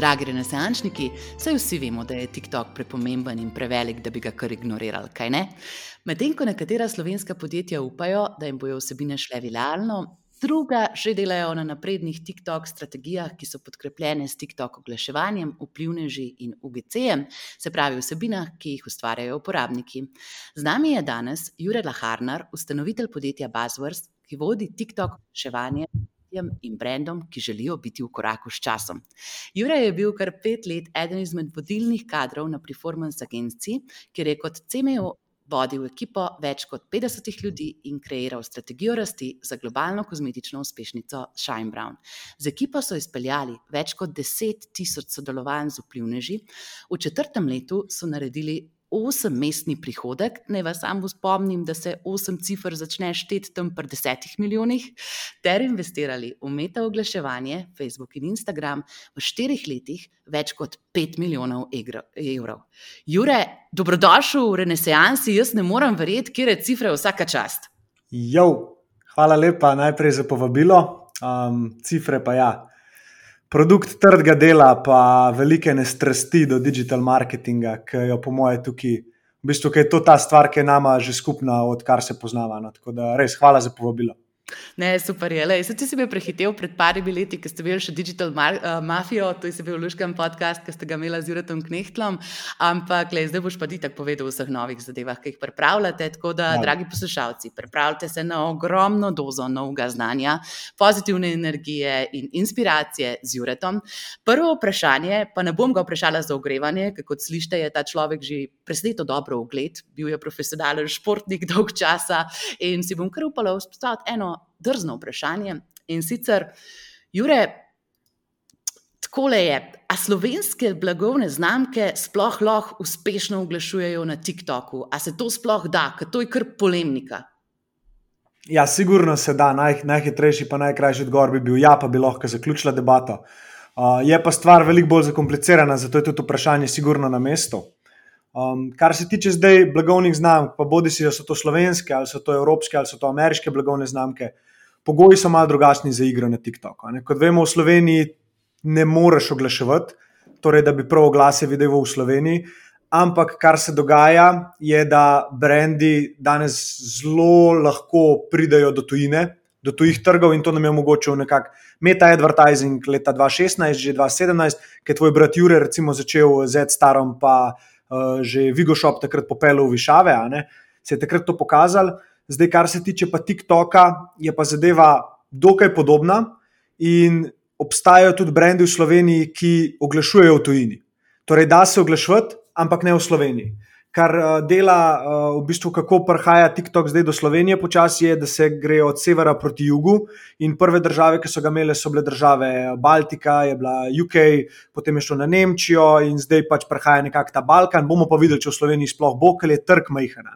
Dragi renesančniki, saj vsi vemo, da je TikTok prepomemben in prevelik, da bi ga kar ignorirali, kaj ne? Medtem ko nekatera slovenska podjetja upajo, da jim bojo vsebine šle viralno, druga že delajo na naprednih TikTok strategijah, ki so podkrepljene s TikTok oglaševanjem, vplivneži in UGC-jem, se pravi vsebinah, ki jih ustvarjajo uporabniki. Z nami je danes Jure Laharnar, ustanovitelj podjetja Buzzwords, ki vodi TikTok oglaševanje in brendom, ki želijo biti v koraku s časom. Jure je bil kar pet let eden izmed vodilnih kadrov na performance agenciji, kjer je kot CMO vodil ekipo več kot 50 ljudi in kreiral strategijo rasti za globalno kozmetično uspešnico Shine Brown. Z ekipo so izpeljali več kot 10 tisoč sodelovanj z vplivneži, v četrtem letu so naredili osemmestni prihodek. Naj vas samo spomnim, da se osem cifr začne šteti tam pri desetih milijonih, ter investirali v meta oglaševanje, Facebook in Instagram v štirih letih več kot pet milijonov evrov. Jure, dobrodošel v Renesansi, jaz ne morem verjeti, kje je cifre vsaka čast. Jo, hvala lepa najprej za povabilo, um, cifre pa ja produkt trdega dela, pa velike nestrasti do digital marketinga, ki jo po mojem tukaj, v bistvu, je to ta stvar, ki je nama že skupna, odkar se poznava. No. Tako da res hvala za povabilo. Ne, super je. Lej, ti si me prehitev pred parimi leti, ko ste bili še Digital Mar uh, Mafia, to je bil luškan podcast, ki ste ga imeli z Juretom Knehtlom. Ampak lej, zdaj boš pa ti tako povedal o vseh novih zadevah, ki jih pripravljate. Tako da, ja. dragi poslušalci, pripravite se na ogromno dozo novega znanja, pozitivne energije in inspiracije z Juretom. Prvo vprašanje, pa ne bom ga vprašala za ogrevanje, ker kot slište, je ta človek že presneto dobro ugled, bil je profesionalen športnik dolg časa in si bom kar upala vzpostaviti eno drzno vprašanje. In sicer, Jure, tako le je, a slovenske blagovne znamke sploh lahko uspešno oglašujejo na TikToku? A se to sploh da, ker to je kar polemika? Ja, sigurno se da. Naj, najhitrejši, pa najkrajši odgovor bi bil: ja, pa bi lahko zaključila debato. Uh, je pa stvar veliko bolj zakomplicirana, zato je tudi vprašanje, sigurno na mestu. Um, kar se tiče zdaj blagovnih znamk, pa bodi si, da so to slovenske, ali so to evropske, ali so to ameriške blagovne znamke, pogoji so malo drugačni za igro na TikToku. Kot vemo, v Sloveniji ne moreš oglaševati, torej da bi prav oglase videl v Sloveniji. Ampak kar se dogaja, je, da brendi danes zelo lahko pridejo do tujine, do tujih trgov in to nam je omogočil nekako meta-advertising leta 2016, že 2017, ki je tvoj brat Jure recimo začel z Ed-Starom, pa uh, uh, že Vigošop takrat popeljal v Višave, se je takrat to pokazalo. Zdaj, kar se tiče pa TikToka, je pa zadeva dokaj podobna in obstajajo tudi brendi v Sloveniji, ki oglašujejo v tujini. Torej, da se oglašati, ampak ne v Sloveniji. Kar uh, dela, uh, v bistvu, kako prihaja TikTok zdaj do Slovenije, počasi je, da se grejo od severa proti jugu. In prve države, ki so ga imele, so bile države Baltika, je bila UK, potem je šlo na Nemčijo in zdaj pač prihaja nekako ta Balkan. Bomo pa videli, če v Sloveniji sploh bo, ker je trg majhen.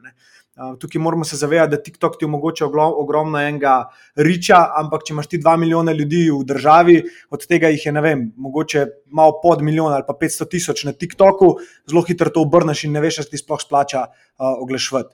Tukaj moramo se zavedati, da TikTok ti omogoča ogromno enega riča, ampak če imaš ti 2 milijona ljudi v državi, od tega jih je, ne vem, mogoče malo pod milijon ali pa 500 tisoč na TikToku, zelo hitro to obrneš in ne veš, ali ti sploh splača uh, oglašvati.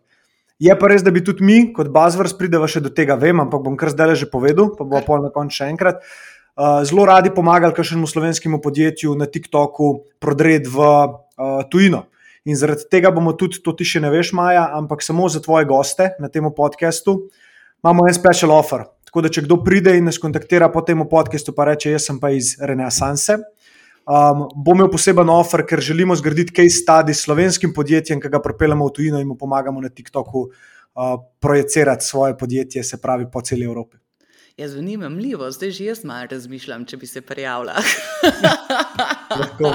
Je pa res, da bi tudi mi, kot Buzzwords, prideva še do tega, vem, ampak bom kar zdaj že povedal, pa bo pa na koncu še enkrat. Uh, zelo radi pomagali kakšnemu slovenskemu podjetju na TikToku prodreti v uh, tujino. In zaradi tega bomo tudi, to ti še ne veš, Maja, ampak samo za tvoje goste na tem podkastu imamo en special offer. Tako da, če kdo pride in nas kontaktira po tem podkastu, pa reče: Jaz sem pa iz Renesanse. Um, bom imel poseben offer, ker želimo zgraditi case study s slovenskim podjetjem, ki ga pripeljemo v tujino in mu pomagamo na TikToku uh, projicirati svoje podjetje, se pravi po celi Evropi. Ja, zanimivo, zdaj že jaz malo razmišljam, če bi se prijavila. Ja.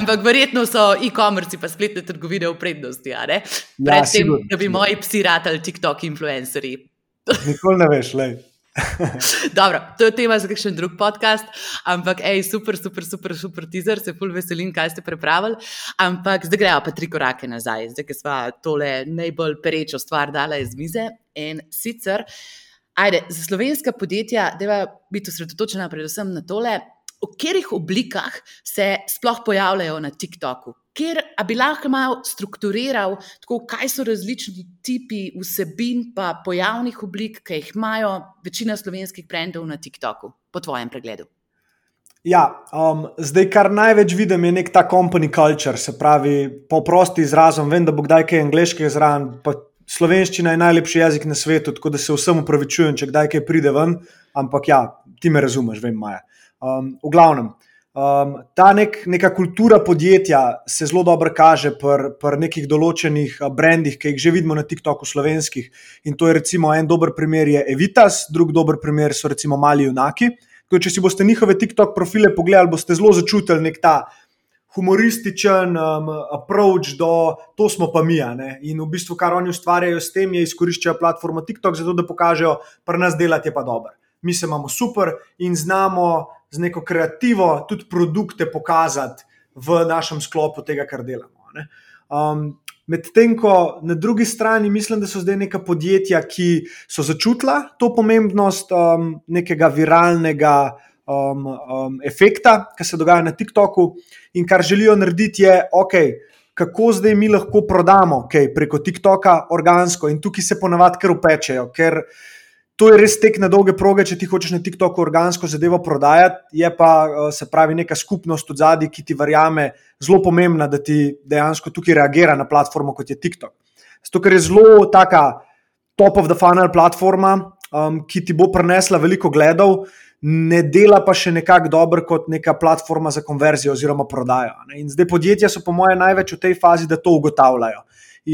Ampak verjetno so e-commerce pa spletne trgovine v prednosti, ja, predvsem, ja, da bi moji psi ratali TikTok influencerji. Nikoli ne veš, le. Dobro, to je tema za kakšen drug podcast, ampak ej, super, super, super, super teaser, se ful veselim, kaj ste pripravili. Ampak zdaj grejo pa tri korake nazaj, zdaj, ki smo tole najbolj perečo stvar dala iz mize. In sicer. Ajde, za slovenska podjetja, je biti osredotočena predvsem na tole, v katerih oblikah se sploh pojavljajo na TikToku. Ker bi lahko malo strukturiral, tako, kaj so različni tipi vsebin, pa pojavnih oblik, ki jih imajo večina slovenskih brendov na TikToku, po tvojem pregledu. Ja, um, zdaj, kar največ vidim, je nek ta company culture, se pravi, po prosti izrazom. Vem, da bo kdaj kaj angliškega zraven, pa slovenščina je najlepši jezik na svetu, tako da se vsem upravičujem, če kdaj kaj pride ven, ampak ja, ti me razumeš, vem, Maja. Um, v glavnem, um, ta nek, neka kultura podjetja se zelo dobro kaže pri pr nekih določenih brendih, ki jih že vidimo na TikToku slovenskih. In to je recimo en dober primer, je Evitas, drug dober primer so recimo Mali Junaki. Tako, če si boste njihove TikTok profile pogledali, boste zelo začutili nek ta humorističen um, approach do to smo pa mi. In v bistvu, kar oni ustvarjajo s tem, je izkoriščajo platformo TikTok, zato da pokažejo, pri nas delati je pa dobro. Mi se imamo super in znamo z neko kreativo tudi produkte pokazati v našem sklopu tega, kar delamo. Um, Medtem ko na drugi strani mislim, da so zdaj neka podjetja, ki so začutila to pomembnost um, nekega viralnega um, um, efekta, ki se dogaja na TikToku, in kar želijo narediti, je, ok, kako zdaj mi lahko prodamo okay, preko TikToka organsko, in tukaj se ponavadi kar upečejo, ker to je res tek na dolge proge, če ti hočeš na TikToku organsko zadevo prodajati, je pa uh, se pravi neka skupnost od zadaj, ki ti verjame zelo pomembna, da ti dejansko tukaj reagira na platformo, kot je TikTok. Zato, ker je zelo taka top of the funnel platforma, um, ki ti bo prinesla veliko gledov, ne dela pa še nekako dobro kot neka platforma za konverzijo oziroma prodajo. Ne? In zdaj podjetja so, po mojem, največ v tej fazi, da to ugotavljajo.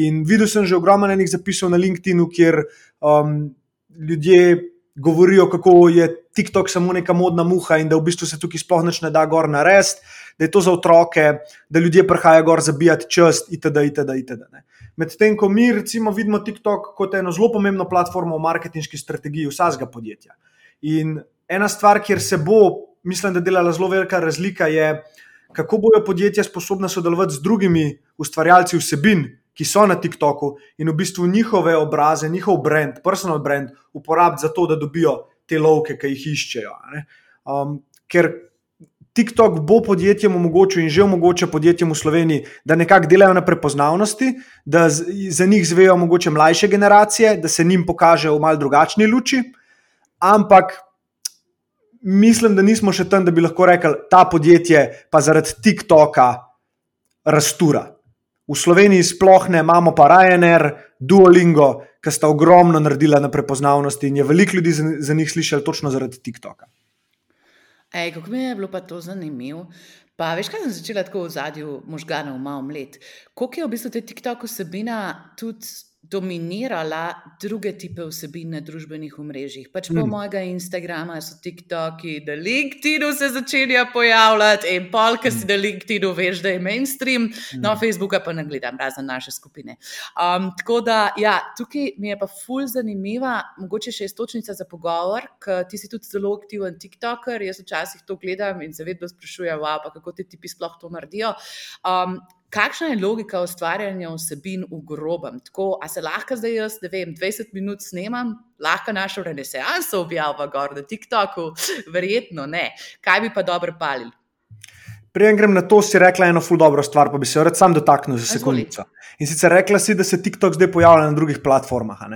In videl sem že ogromno enih zapisov na LinkedIn, kjer um, ljudje govorijo, kako je TikTok samo neka modna muha in da v bistvu se tukaj sploh ne da gor narediti, da je to za otroke, da ljudje prihajajo gor zabijati čas, itd. itd., itd. Medtem ko mi recimo vidimo TikTok kot eno zelo pomembno platformo v marketinški strategiji vsakega podjetja. In ena stvar, kjer se bo, mislim, da delala zelo velika razlika, je, kako bojo podjetja sposobna sodelovati z drugimi ustvarjalci vsebin, ki so na TikToku in v bistvu njihove obraze, njihov brand, personal brand, uporabiti za to, da dobijo te lovke, ki jih iščejo. Um, ker TikTok bo podjetjem omogočil in že omogoča podjetjem v Sloveniji, da nekako delajo na prepoznavnosti, da za njih zvejo mogoče mlajše generacije, da se njim pokažejo v mal drugačni luči, ampak. Mislim, da nismo še tam, da bi lahko rekli, da ta podjetje pa zaradi TikToka rastura. V Sloveniji sploh ne, imamo pa Ryanair, Duolingo, ki sta ogromno naredila na prepoznavnosti in je veliko ljudi za, za njih slišalo točno zaradi TikToka. Ej, kako mi je bilo pa to zanimivo. Pa veš, kaj sem začela tako v zadju možganov, malo mlet. Koliko je v bistvu te TikTok vsebina tudi dominirala druge type vsebin na družbenih omrežjih. Pač po mm. mojega Instagrama so TikToki, da LinkedIn se začenja pojavljati, in pol, ki si mm. na LinkedIn veš, da je mainstream, mm. no, Facebooka pa ne gledam, razen naše skupine. Um, tako da, ja, tukaj mi je pa ful zanimiva, mogoče še istočnica za pogovor, ker ti si tudi zelo aktiven TikToker, jaz včasih to gledam in se vedno sprašujem, wow, kako ti tipi sploh to naredijo. Um, kakšna je logika ustvarjanja vsebin v grobem? Tako, a se lahko zdaj jaz, ne vem, 20 minut snemam, lahko našo renesanso objavim gor na TikToku, verjetno ne. Kaj bi pa dobro palili? Prej grem na to, si rekla eno ful dobro stvar, pa bi se rad sam dotaknil za sekundico. In sicer rekla si, da se TikTok zdaj pojavlja na drugih platformah.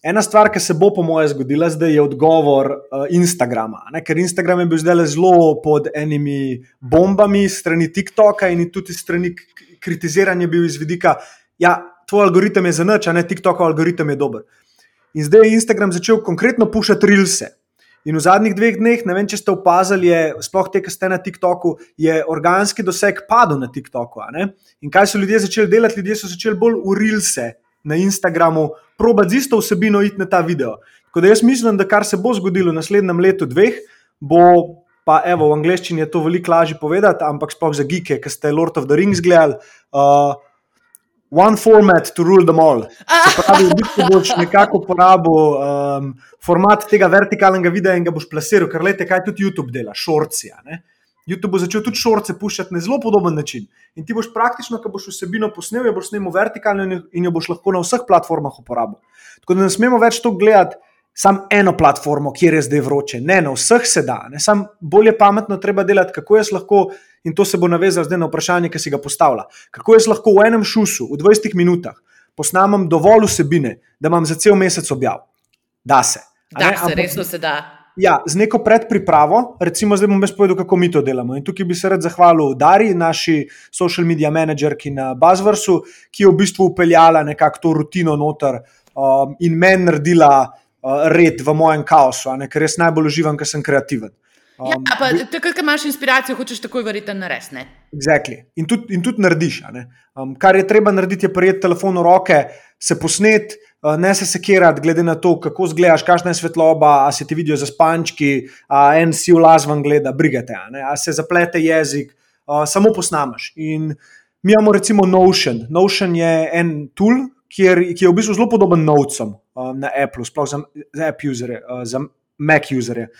Ena stvar, ki se bo, po mojem, zgodila zdaj, je odgovor uh, Instagrama. Ne? Ker Instagram je bil zdaj zelo pod enimi bombami strani TikToka in tudi strani kritiziranja bil iz vidika, da ja, tvoj algoritem je za noč, a ne TikTokov algoritem je dober. In zdaj je Instagram začel konkretno pušati rilse. In v zadnjih dveh dneh, ne vem, če ste opazili, je, sploh te, ki ste na TikToku, je organski doseg padel na TikToku. In kaj so ljudje začeli delati? Ljudje so začeli bolj urilse na Instagramu, proba z isto vsebino iti na ta video. Tako da jaz mislim, da kar se bo zgodilo v naslednjem letu, dveh, bo. Pa evo, v angleščini je to veliko lažje povedati, ampak sploh za geeke, ki ste Lord of the Rings gledali. Uh, one format to rule them all. Se pravi, da boš nekako uporabil um, format tega vertikalnega videa in ga boš plasiral, ker lete, kaj tudi YouTube dela, šorcija. YouTube bo začel tudi šorce puščati na zelo podoben način. In ti boš praktično, ko boš vsebino posnel, jo boš snimil vertikalno in jo boš lahko na vseh platformah uporabil. Tako da ne smemo več to gledati samo eno platformo, kjer je zdaj vroče. Ne, na vseh se da, samo bolje pametno treba delati, kako jaz lahko, in to se bo navezalo zdaj na vprašanje, ki si ga postavlja. Kako jaz lahko v enem šusu, v 20 minutah, posnamem dovolj vsebine, da imam za cel mesec objav. Da se. Da se, resno se da. Ja, z neko predpripravo, recimo, zdaj bom jaz povedal, kako mi to delamo. In tukaj bi se rad zahvalil Dari, naši social media managerki na Buzzwordu, ki je v bistvu upeljala nekako to rutino noter um, in meni naredila uh, red v mojem kaosu, ne, ker res najbolj uživam, ker sem kreativen. Ja, um, ja, pa takrat, ko imaš inspiracijo, hočeš takoj verjeti na res. Exactly. In tudi tud narediš. Um, kar je treba narediti, je prijeti telefon v roke, se posnet, uh, ne se sekirati, glede na to, kako zgledaš, kakšna je svetloba, a se ti vidijo za spančki, a en si v lazvan gleda, brigate, a, a se zaplete jezik, uh, samo posnamaš. In mi imamo recimo Notion. Notion je en tool, kjer, ki je v bistvu zelo podoben Notesom um, na Apple, sploh za, za App userje, uh, za Mac userje.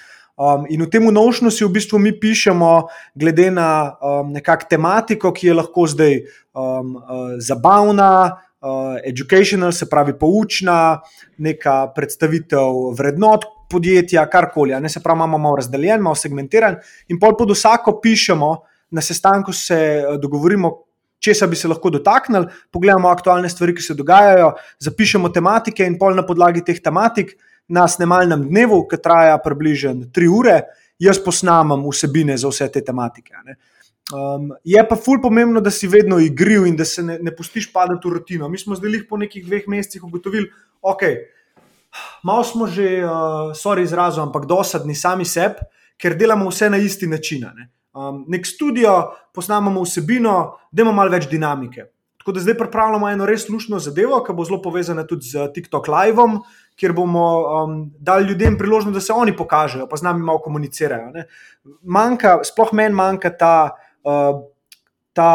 Um, in v tem nošnu si v bistvu mi pišemo, glede na um, nekakšno tematiko, ki je lahko zdaj um, uh, zabavna, uh, educational, se pravi poučna, neka predstavitev vrednot podjetja, karkoli. Ne se pravi, imamo malo razdeljen, malo segmentiran, in pol pod vsako pišemo, na sestanku se uh, dogovorimo. Česa bi se lahko dotaknili, pogledamo aktualne stvari, ki se dogajajo, zapišemo tematike, in pol na podlagi teh tematik na snemalnem dnevu, ki traja približno tri ure, jaz posnamem vsebine za vse te tematike. Um, je pa ful pomembno, da si vedno igriv in da se ne, ne pustiš padati v rutino. Mi smo zdaj po nekih dveh mesecih ugotovili, da okay, smo že, uh, sorry, izrazom, ampak dosadni sami sebi, ker delamo vse na isti način. Ne? Um, nek studio, posnamemo vsebino, da imamo malo več dinamike. Tako da zdaj pripravljamo eno res lušno zadevo, ki bo zelo povezana tudi z TikTok Live, kjer bomo um, dali ljudem priložnost, da se oni pokažejo, pa z nami malo komunicirajo. Manjka, sploh meni manjka ta, uh, ta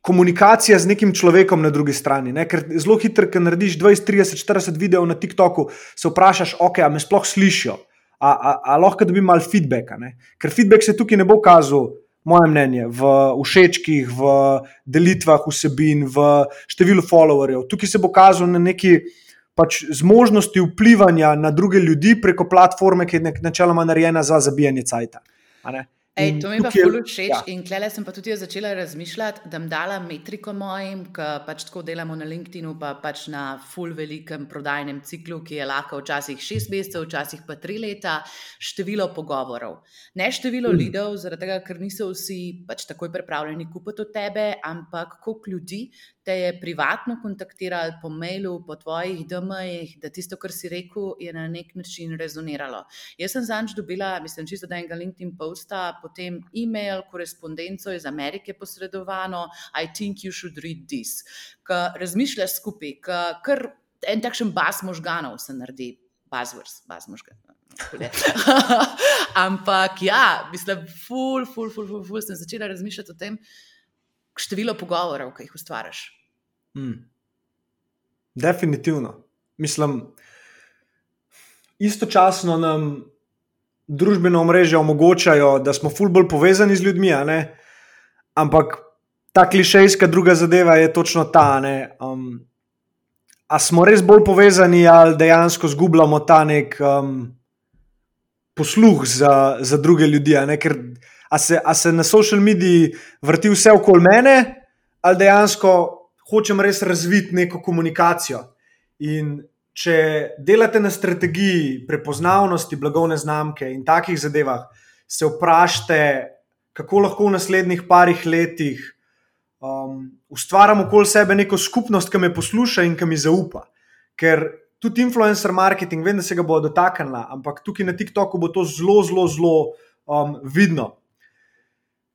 komunikacija z nekim človekom na drugi strani. Ne? Ker zelo hitro, ker narediš 20, 30, 40 videov na TikToku, se vprašaš, ok, a me sploh slišijo, a, a, a lahko dobim malo feedbacka. Ne? Ker feedback se tukaj ne bo kazal. Moje mnenje v všečkih, v delitvah vsebin, v številu followerjev. Tukaj se bo kazal na neki pač zmožnosti vplivanja na druge ljudi preko platforme, ki je načeloma narejena za zabijanje cajta. Ej, to mi je pa zelo všeč. Ja. In klele sem pa tudi začela razmišljati, da bom dala metriko mojim, ki pač tako delamo na LinkedIn, pa pač na full velikem prodajnem ciklu, ki je lahko včasih šest mesecev, včasih pa tri leta, število pogovorov. Ne število mm. lidov, zaradi tega, ker niso vsi pač takoj pripravljeni kupiti od tebe, ampak koliko ljudi te je privatno kontaktiralo po mailu, po tvojih DM-jih, da tisto, kar si rekel, je na nek način rezoniralo. Jaz sem zanj dobila, mislim, čisto da enega LinkedIn posta potem e-mail, korespondenco iz Amerike posredovano, I think you should read this. Ker razmišljaš skupaj, ker en takšen bas možganov se naredi, buzzwords, bas možganov. Ampak ja, mislim, ful, ful, ful, ful, ful, sem začela razmišljati o tem, število pogovorov, ki jih ustvariš. Hmm. Definitivno. Mislim, istočasno nam družbeno omrežje omogočajo, da smo ful bolj povezani z ljudmi. Ampak ta klišejska druga zadeva je točno ta. Um, a smo res bolj povezani, ali dejansko zgubljamo ta nek um, posluh za, za druge ljudi? A, Ker, a, se, a se na social mediji vrti vse okoli mene, ali dejansko hočem res razviti neko komunikacijo. In če delate na strategiji prepoznavnosti blagovne znamke in takih zadevah, se vprašajte, kako lahko v naslednjih parih letih um, ustvarjam okoli sebe neko skupnost, ki me posluša in ki mi zaupa. Ker tudi influencer marketing, vem, da se ga bo dotaknila, ampak tukaj na TikToku bo to zelo, zelo, zelo um, vidno.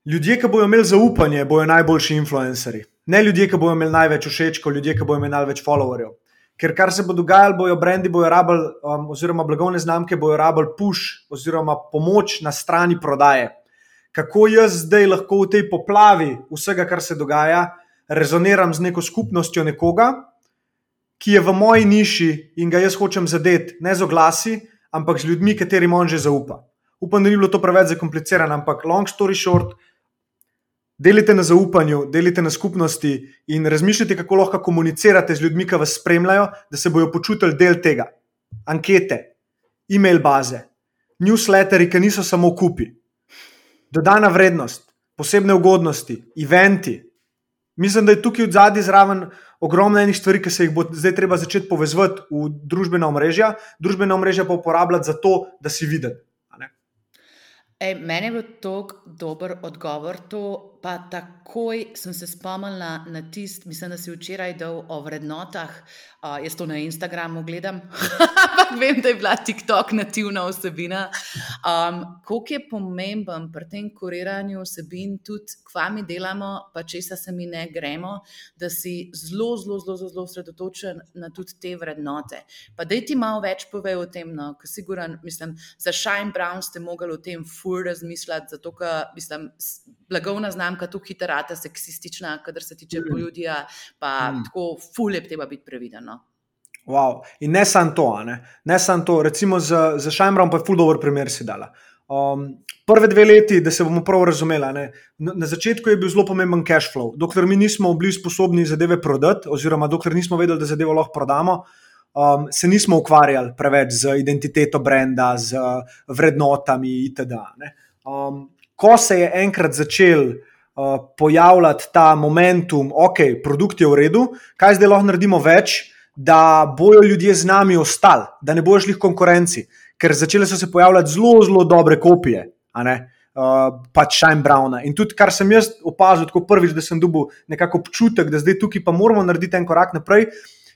Ljudje, ki bodo imeli zaupanje, bodo najboljši influencerji. Ne ljudje, ki bodo imeli največ všečkov, ljudje, ki bodo imeli največ followerjev. Ker kar se bo dogajalo, bojo brendi, bojo rabili, um, oziroma blagovne znamke, bojo rabili push oziroma pomoč na strani prodaje. Kako jaz zdaj lahko v tej poplavi vsega, kar se dogaja, rezoniram z neko skupnostjo nekoga, ki je v moji niši in ga jaz hočem zadeti, ne z oglasi, ampak z ljudmi, katerim on že zaupa. Upam, da ni bilo to preveč zakomplicirano, ampak long story short, delite na zaupanju, delite na skupnosti in razmišljate, kako lahko komunicirate z ljudmi, ki vas spremljajo, da se bodo počutili del tega. Ankete, e-mail baze, newsletteri, ki niso samo kupi, dodana vrednost, posebne ugodnosti, eventi. Mislim, da je tukaj v zadnji zraven ogromno enih stvari, ki se jih bo zdaj treba začeti povezati v družbena omrežja, družbena omrežja pa uporabljati za to, da si viden. Ej, meni je bil to dober odgovor, to pa takoj sem se spomnila na tist, mislim, da si včeraj dal o vrednotah. Uh, jaz to na Instagramu gledam, ampak vem, da je bila TikTok nativna vsebina. Um, koliko je pomemben pri tem kuriranju vsebin, tudi kva mi delamo, pa česa se mi ne gremo, da si zelo, zelo, zelo, zelo osredotočen na tudi te vrednote. Pa da ti malo več pove o tem, no, ker siguran, mislim, za Shine Brown ste mogli o tem fur razmišljati, zato ker, mislim, blagovna znamka znamka tu hitrata, seksistična, kadar se tiče mm. poljudja, pa mm. tako fulje treba biti prevideno. No. Wow. In ne samo to, ne, ne samo to, recimo za, za Šajmrom pa je ful dobro primer si dala. Um, prve dve leti, da se bomo prav razumeli, na, na začetku je bil zelo pomemben cash flow. Dokler mi nismo bili sposobni zadeve prodati, oziroma dokler nismo vedeli, da zadevo lahko prodamo, um, se nismo ukvarjali preveč z identiteto brenda, z vrednotami itd. Um, ko se je enkrat začel pojavljati ta momentum, ok, produkt je v redu, kaj zdaj lahko naredimo več, da bojo ljudje z nami ostali, da ne bojo šli v konkurenci, ker začele so se pojavljati zelo, zelo dobre kopije. Uh, pač Shine Browna. In tudi, kar sem jaz opazil, tako prvič, da sem dobil nekako občutek, da zdaj tukaj pa moramo narediti en korak naprej,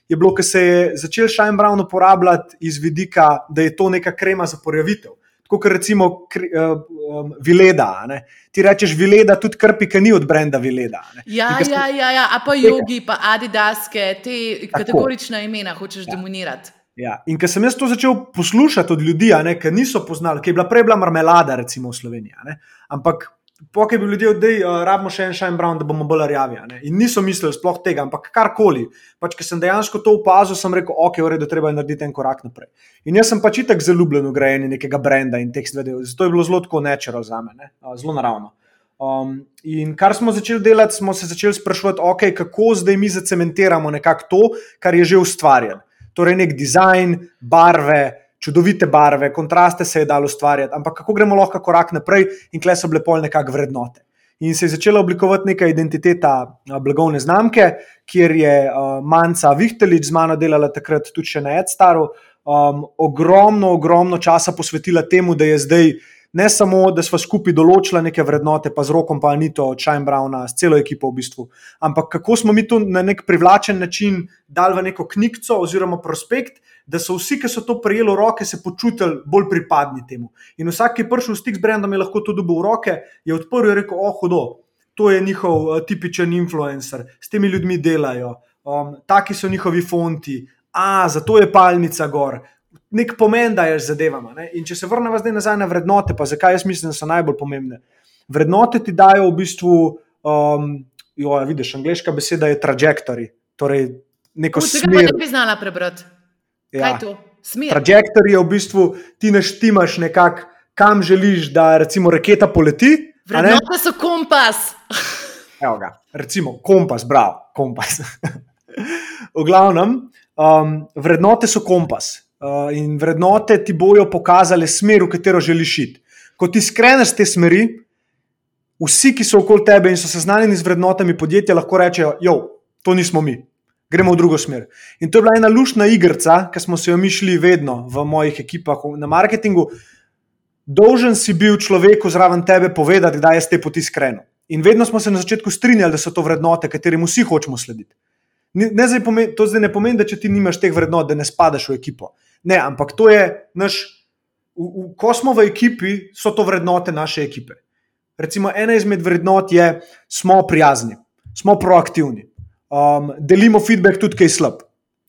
je bilo, ker se je začel Shine Brown uporabljati iz vidika, da je to neka krema za porjavitev kot recimo um, Vileda. Ne? Ti rečeš Vileda, tudi krpi, ki ni od brenda Vileda. Ja, ja, ja, ja, ja, a pa jogi, pa Adidaske, te kategorične imena hočeš ja. demonirati. Ja. In ker sem jaz to začel poslušati od ljudi, ki niso poznali, ki je bila prej bila marmelada, recimo v Sloveniji. Ampak Pokaj bi ljudje odej, uh, rabimo še en Shine Brown, da bomo bolj rjavi. In niso mislili sploh tega, ampak karkoli. Pač, ker sem dejansko to opazil, sem rekel, ok, v redu, treba je narediti en korak naprej. In jaz sem pač itak zaljubljen v grajenje nekega brenda in teh stvari. Zato je bilo zelo tako nečero za me, uh, zelo naravno. Um, in kar smo začeli delati, smo se začeli sprašovati, okay, kako zdaj mi zacementiramo nekako to, kar je že ustvarjeno. Torej, nek dizajn, barve, čudovite barve, kontraste se je dalo ustvarjati, ampak kako gremo lahko korak naprej in kle so bile pol nekakšne vrednote. In se je začela oblikovati neka identiteta blagovne znamke, kjer je uh, Manca Vihtelič z mano delala takrat tudi še na Edstaru, um, ogromno, ogromno časa posvetila temu, da je zdaj ne samo, da smo skupaj določili neke vrednote, pa z rokom, pa ni to Shine Browna, s celo ekipo v bistvu, ampak kako smo mi to na nek privlačen način dali v neko knjigo oziroma prospekt, da so vsi, ki so to prijeli v roke, se počutili bolj pripadni temu. In vsak, ki je prišel v stik z brendom, je lahko to dobil v roke, je odprl in rekel: Oh, hudo, to je njihov uh, tipičen influencer, s temi ljudmi delajo, um, taki so njihovi fonti, a zato je palnica gor. Nek pomen, da je z zadevama. Ne? In če se vrnemo zdaj nazaj na vrednote, pa zakaj jaz mislim, da so najbolj pomembne. Vrednote ti dajo v bistvu, um, jo, vidiš, angliška beseda je trajektori, torej neko smer. Ne bi znala prebrati. Ja. Kaj je to? Smer. Trajektor je v bistvu ti naštimaš nekako, kam želiš, da recimo raketa poleti. Vrednote so kompas. Evo ga, recimo kompas, bravo, kompas. v glavnem, um, vrednote so kompas uh, in vrednote ti bojo pokazale smer, v katero želiš iti. Ko ti skreneš te smeri, vsi, ki so okoli tebe in so seznanjeni z vrednotami podjetja, lahko rečejo: Jo, to nismo mi gremo v drugo smer. In to je bila ena lušna igrica, ki smo se jo mišli vedno v mojih ekipah na marketingu. Dolžen si bil človeku zraven tebe povedati, da je z te poti skrenil. In vedno smo se na začetku strinjali, da so to vrednote, katerim vsi hočemo slediti. Ne, ne zdaj pomeni, to zdaj ne pomeni, da če ti nimaš teh vrednot, da ne spadaš v ekipo. Ne, ampak to je naš. V, v, ko smo v ekipi, so to vrednote naše ekipe. Recimo, ena izmed vrednot je, da smo prijazni, smo proaktivni, um, delimo feedback tudi, kaj je slab.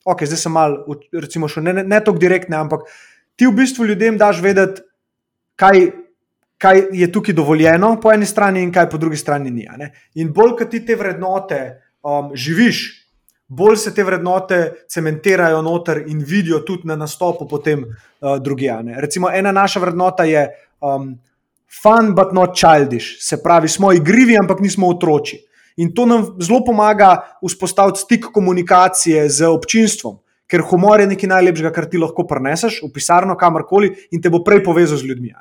Ok, zdaj sem mal, recimo, še ne, ne, ne tako direktne, ampak ti v bistvu ljudem daš vedeti, kaj, kaj je tukaj dovoljeno po eni strani in kaj po drugi strani ni. In bolj, kot ti te vrednote um, živiš, bolj se te vrednote cementirajo noter in vidijo tudi na nastopu potem uh, druge. Recimo, ena naša vrednota je um, fun, but not childish. Se pravi, smo igrivi, ampak nismo otroci. In to nam zelo pomaga vzpostaviti stik komunikacije z občinstvom, ker humor je nekaj najlepšega, kar ti lahko preneseš v pisarno, kamorkoli in te bo prej povezal z ljudmi.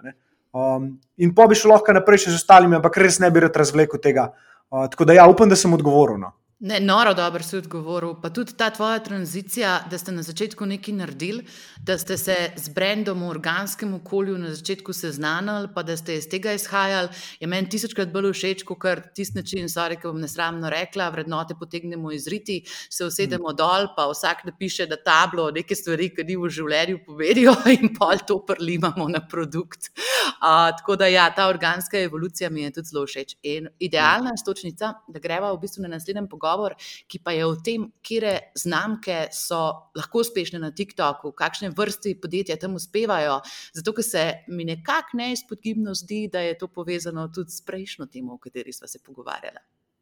Um, in pa bi šel lahko naprej še z ostalimi, ampak res ne bi rad razvlekel tega Uh, tako da ja, upam, da sem odgovoril. No. Ne, noro, dobro si odgovoril. Pa tudi ta tvoja tranzicija, da ste na začetku nekaj naredili, da ste se z brendom v organskem okolju na začetku seznanili, pa da ste iz tega izhajali, je meni tisočkrat bolj všeč, kot kar tisti način, sorry, ki bom nesramno rekla, vrednote potegnemo iz riti, se usedemo mm. dol, pa vsak napiše, da tablo neke stvari, ki ni v življenju povedijo in pol to prlimamo na produkt. Uh, tako da ja, ta organska evolucija mi je tudi zelo všeč. In idealna stočnica, da greva v bistvu na naslednjem pogovoru pogovor, ki pa je o tem, kje znamke so lahko uspešne na TikToku, kakšne vrste podjetja tam uspevajo. Zato, ker se mi nekako neizpodgibno zdi, da je to povezano tudi s prejšnjo temo, o kateri smo se pogovarjali.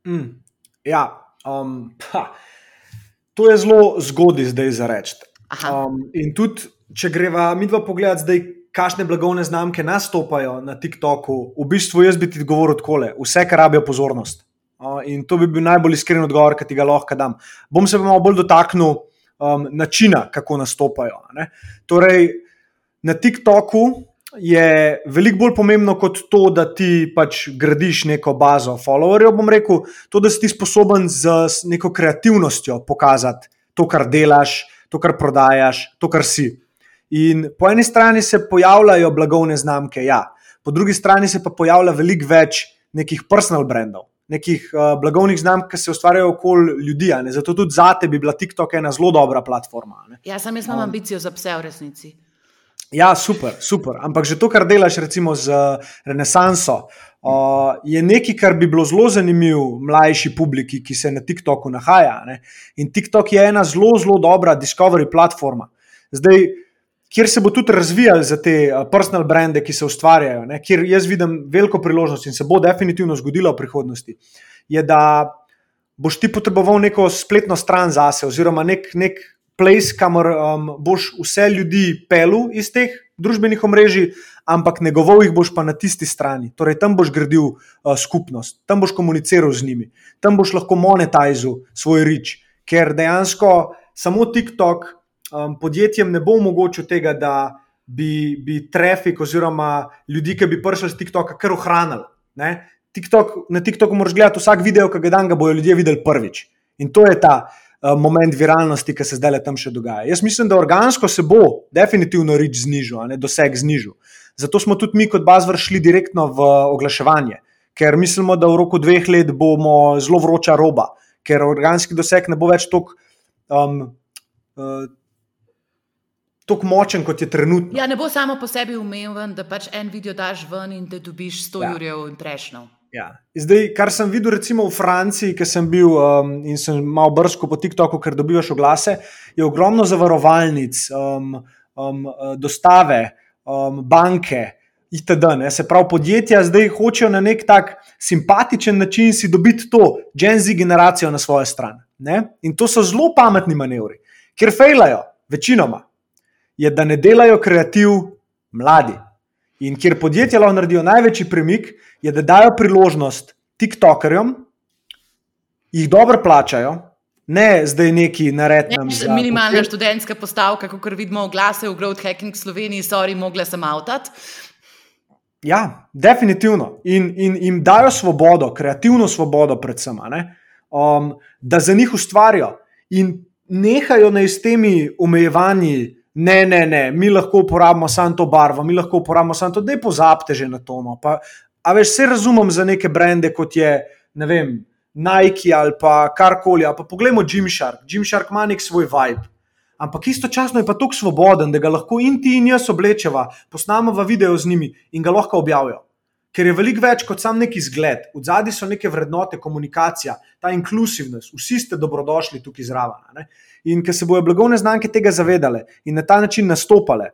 Mm, ja, um, pa, to je zelo zgodaj zdaj za reči. Um, in tudi, če greva mi dva pogledati zdaj. Kakšne blagovne znamke nastopajo na TikToku, v bistvu jaz bi ti govoril tako: vse, kar rabijo pozornost. In to bi bil najbolj iskren odgovor, ki ti ga lahko dam. Bom se pa malo bolj dotaknil um, načina, kako nastopajo. Ne? Torej, na TikToku je veliko bolj pomembno kot to, da ti pač gradiš neko bazo followerjev. Bom rekel, to, da si ti sposoben z neko kreativnostjo pokazati to, kar delaš, to, kar prodajaš, to, kar si. In po eni strani se pojavljajo blagovne znamke, ja, po drugi strani se pa pojavlja veliko več nekih personal brandov nekih uh, blagovnih znamk, ki se ustvarjajo okoli ljudi. Zato tudi za te bi bila TikTok ena zelo dobra platforma. Ne? Ja, sam jaz imam um, ambicijo za vse v resnici. Ja, super, super. Ampak že to, kar delaš, recimo z Renesanso, uh, je nekaj, kar bi bilo zelo zanimivo mlajši publiki, ki se na TikToku nahaja. Ne? In TikTok je ena zelo, zelo dobra discovery platforma. Zdaj, kjer se bo tudi razvijal za te eh, personal brande, ki se ustvarjajo, ne, kjer jaz vidim veliko priložnost in se bo definitivno zgodilo v prihodnosti, je da boš ti potreboval neko spletno stran zase, oziroma nek, nek place, kamor um, boš vse ljudi pelu iz teh družbenih omrežij, ampak negoval jih boš pa na tisti strani. Torej, tam boš gradil uh, skupnost, tam boš komuniciral z njimi, tam boš lahko monetiziral svoj rič, ker dejansko samo TikTok um, podjetjem ne bo omogočil tega, da bi, bi trafik oziroma ljudi, ki bi prišli z TikToka, kar ohranili. TikTok, na TikToku moraš gledati vsak video, ki ga dan ga bodo ljudje videli prvič. In to je ta uh, moment viralnosti, ki se zdaj le tam še dogaja. Jaz mislim, da organsko se bo definitivno rič znižal, ne doseg znižal. Zato smo tudi mi kot baz vršili direktno v oglaševanje, ker mislimo, da v roku dveh let bomo zelo vroča roba, ker organski doseg ne bo več tako um, uh, tako močen, kot je trenutno. Ja, ne bo samo po sebi umeven, da pač en video daš ven in da dobiš 100 ja. jurjev in prejšnjo. Ja. Zdaj, kar sem videl, recimo v Franciji, ki sem bil um, in sem malo brsko po TikToku, ker dobivaš oglase, je ogromno zavarovalnic, um, um, dostave, um, banke. Itd. Ne? Se pravi, podjetja zdaj hočejo na nek tak simpatičen način si dobiti to Gen Z generacijo na svojo stran. Ne? In to so zelo pametni manevri, ker fejlajo, večinoma je, da ne delajo kreativ mladi. In kjer podjetja lahko naredijo največji premik, je, da dajo priložnost TikTokerjem, jih dobro plačajo, ne zdaj neki naredni. Ne, minimalna študentska postavka, kot vidimo, oglase v Growth Hacking Sloveniji, sorry, mogla sem avtat. Ja, definitivno. In, in jim dajo svobodo, kreativno svobodo, predvsem, um, da za njih ustvarijo. In nehajo naj s temi omejevanji, ne, ne, ne, mi lahko uporabimo samo to barvo, mi lahko uporabimo samo to, da je pozabite že na to. No. Pa, a veš, vse razumem za neke brende, kot je vem, Nike ali pa karkoli. Pa poglejmo Gymshark. Gymshark ima nek svoj vibe. Ampak istočasno je pa tako svoboden, da ga lahko in ti in jaz oblečeva, posnamemo video z njimi in ga lahko objavijo. Ker je veliko več kot sam neki zgled, v zadnji so neke vrednote, komunikacija, ta inkluzivnost, vsi ste dobrodošli tukaj zraven. In ker se bodo blagovne znamke tega zavedale in na ta način nastopale,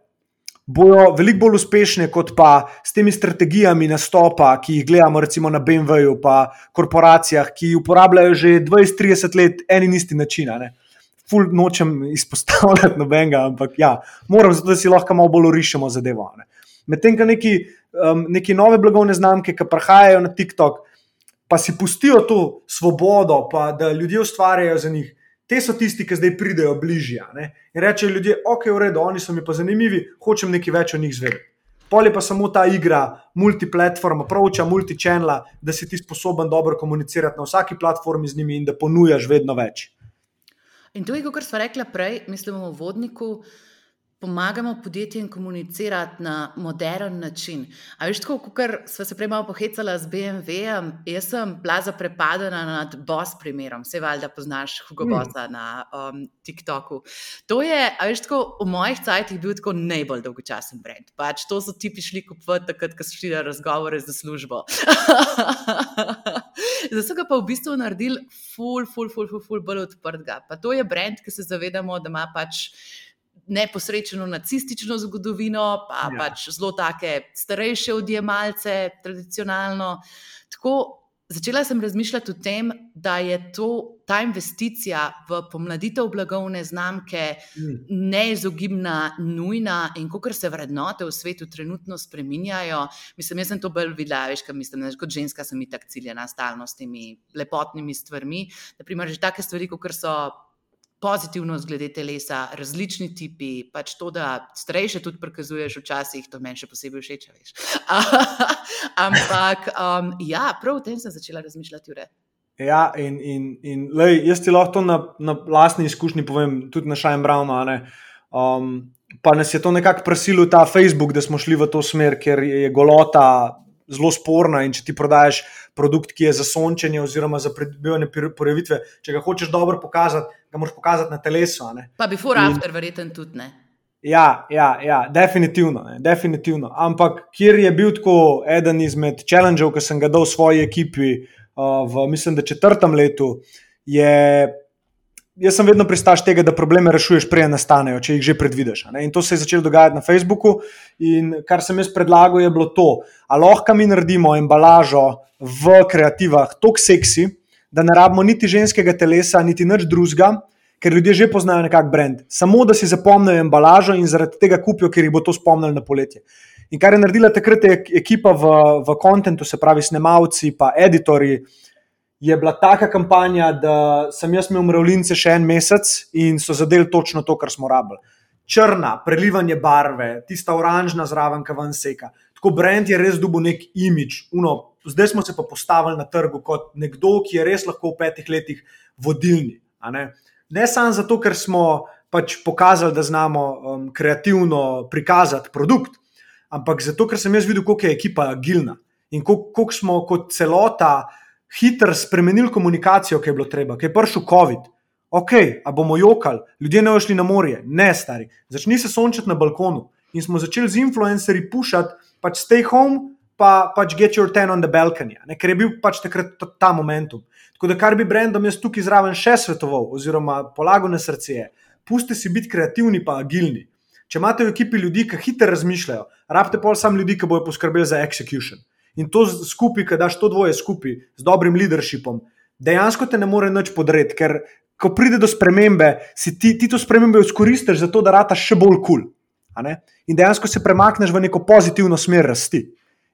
bodo veliko bolj uspešne kot pa s temi strategijami nastopa, ki jih gledamo recimo na BMW-ju, pa korporacijah, ki uporabljajo že 20-30 let en in isti način. Ful nočem izpostavljati nobenega, ampak ja, moram zato, da si lahko malo bolj urišemo zadevo. Medtem, ko neki, um, neki nove blagovne znamke, ki prihajajo na TikTok, pa si pustijo to svobodo, pa da ljudje ustvarjajo za njih te so tisti, ki zdaj pridejo bližje. In rečejo ljudje, ok, v redu, oni so mi pa zanimivi, hočem nekaj več o njih zvedeti. pol je pa samo ta igra, multiplatforma, pravča, multichannela, da si ti sposoben dobro komunicirati na vsaki platformi z njimi in da ponujaš vedno več. In to je, kot smo rekli prej, mislim, v vodniku pomagamo podjetjem komunicirati na moderen način. A veš, tako kot smo se prej malo pohecali z BMW-jem, jaz sem bila zaprepadena nad Boss primerom, vse valjda poznaš Hugo mm. Bossa na um, TikToku. To je, a veš, tako v mojih cajtih bil tako najbolj dolgočasen brand. Pač to so ti prišli kupovati takrat, ko so šli na razgovore za službo. Zdaj so ga pa v bistvu naredili ful, ful, ful, ful, ful bolj odprtega. Pa to je brand, ki se zavedamo, da ima pač neposrečeno nacistično zgodovino, pa ja. pač zelo take starejše odjemalce, tradicionalno. Tako začela sem razmišljati o tem, da je to, ta investicija v pomladitev blagovne znamke mm. neizogibna, nujna in kako se vrednote v svetu trenutno spreminjajo. Mislim, jaz sem to bolj videla, veš, kaj mislim, kot ženska sem itak ciljena stalno s temi lepotnimi stvarmi. Naprimer, že take stvari, kot so pozitivnost glede telesa, različni tipi, pač to, da starejše tudi prikazuješ včasih, to meni še posebej všeč. Ampak um, ja, prav o tem sem začela razmišljati. Ure. Ja, in, in, in lej, jaz ti lahko to na, na lastni izkušnji povem, tudi na Šajem Brownu. Um, pa nas je to nekako prisilil ta Facebook, da smo šli v to smer, ker je golota zelo sporna. In če ti prodajes produkt, ki je za sončenje oziroma za pridobivanje porevitve, če ga hočeš dobro pokazati, ga moraš pokazati na telesu. Pa before in, after, verjeten tudi ne. Ja, ja, ja definitivno, ne, definitivno. Ampak kjer je bil tako eden izmed challengeov, ki sem ga dal svoji ekipi uh, v, mislim, da četrtem letu, je jaz sem vedno pristaš tega, da probleme rešuješ, prej nastanejo, če jih že predvidiš. In to se je začelo dogajati na Facebooku. In kar sem jaz predlagal, je bilo to, ali lahko mi naredimo embalažo v kreativah tako seksi, da ne rabimo niti ženskega telesa, niti nič drugega. Ker ljudje že poznajo nekakšen brand, samo da si zapomnijo embalažo in zaradi tega kupijo, ker jih bo to spomnilo na poletje. In kar je naredila takrat ekipa v, v kontentu, se pravi, snemalci, pa editorji, je bila taka kampanja, da sem jaz imel mravljince še en mesec in so zadeli točno to, kar smo rabili. Črna, prelivanje barve, tista oranžna zraven, ki vam seka. Tako brend je res dobil nek imič. Uno, zdaj smo se pa postavili na trgu kot nekdo, ki je res lahko v petih letih vodilni. Ne, ne samo zato, ker smo pač pokazali, da znamo um, kreativno prikazati produkt, ampak zato, ker sem jaz videl, koliko je ekipa agilna in koliko smo kot celota hitro spremenili komunikacijo, ki je bilo treba, ki je prišel COVID. Ok, a bomo jokali, ljudje ne ošli na morje, ne stari. Začni se sončati na balkonu. In smo začeli z influencerji pušati, pač stay home, pa pač get your ten on the balcony, ne? ker je bil pač takrat ta momentum. Tako da, kar bi brendom jaz tukaj zraven še svetoval, oziroma polagal na srce, pusti si biti kreativni, pa agilni. Če imate v ekipi ljudi, ki hitro razmišljajo, rabite pa samo ljudi, ki bojo poskrbeli za execution. In to skupaj, ki daš to dvoje skupaj z dobrim leadershipom, dejansko te ne more nič podreti, ker ko pride do spremembe, si ti, ti to spremembe izkoristiš za to, da rata še bolj kul. Cool, in dejansko se premakneš v neko pozitivno smer rasti.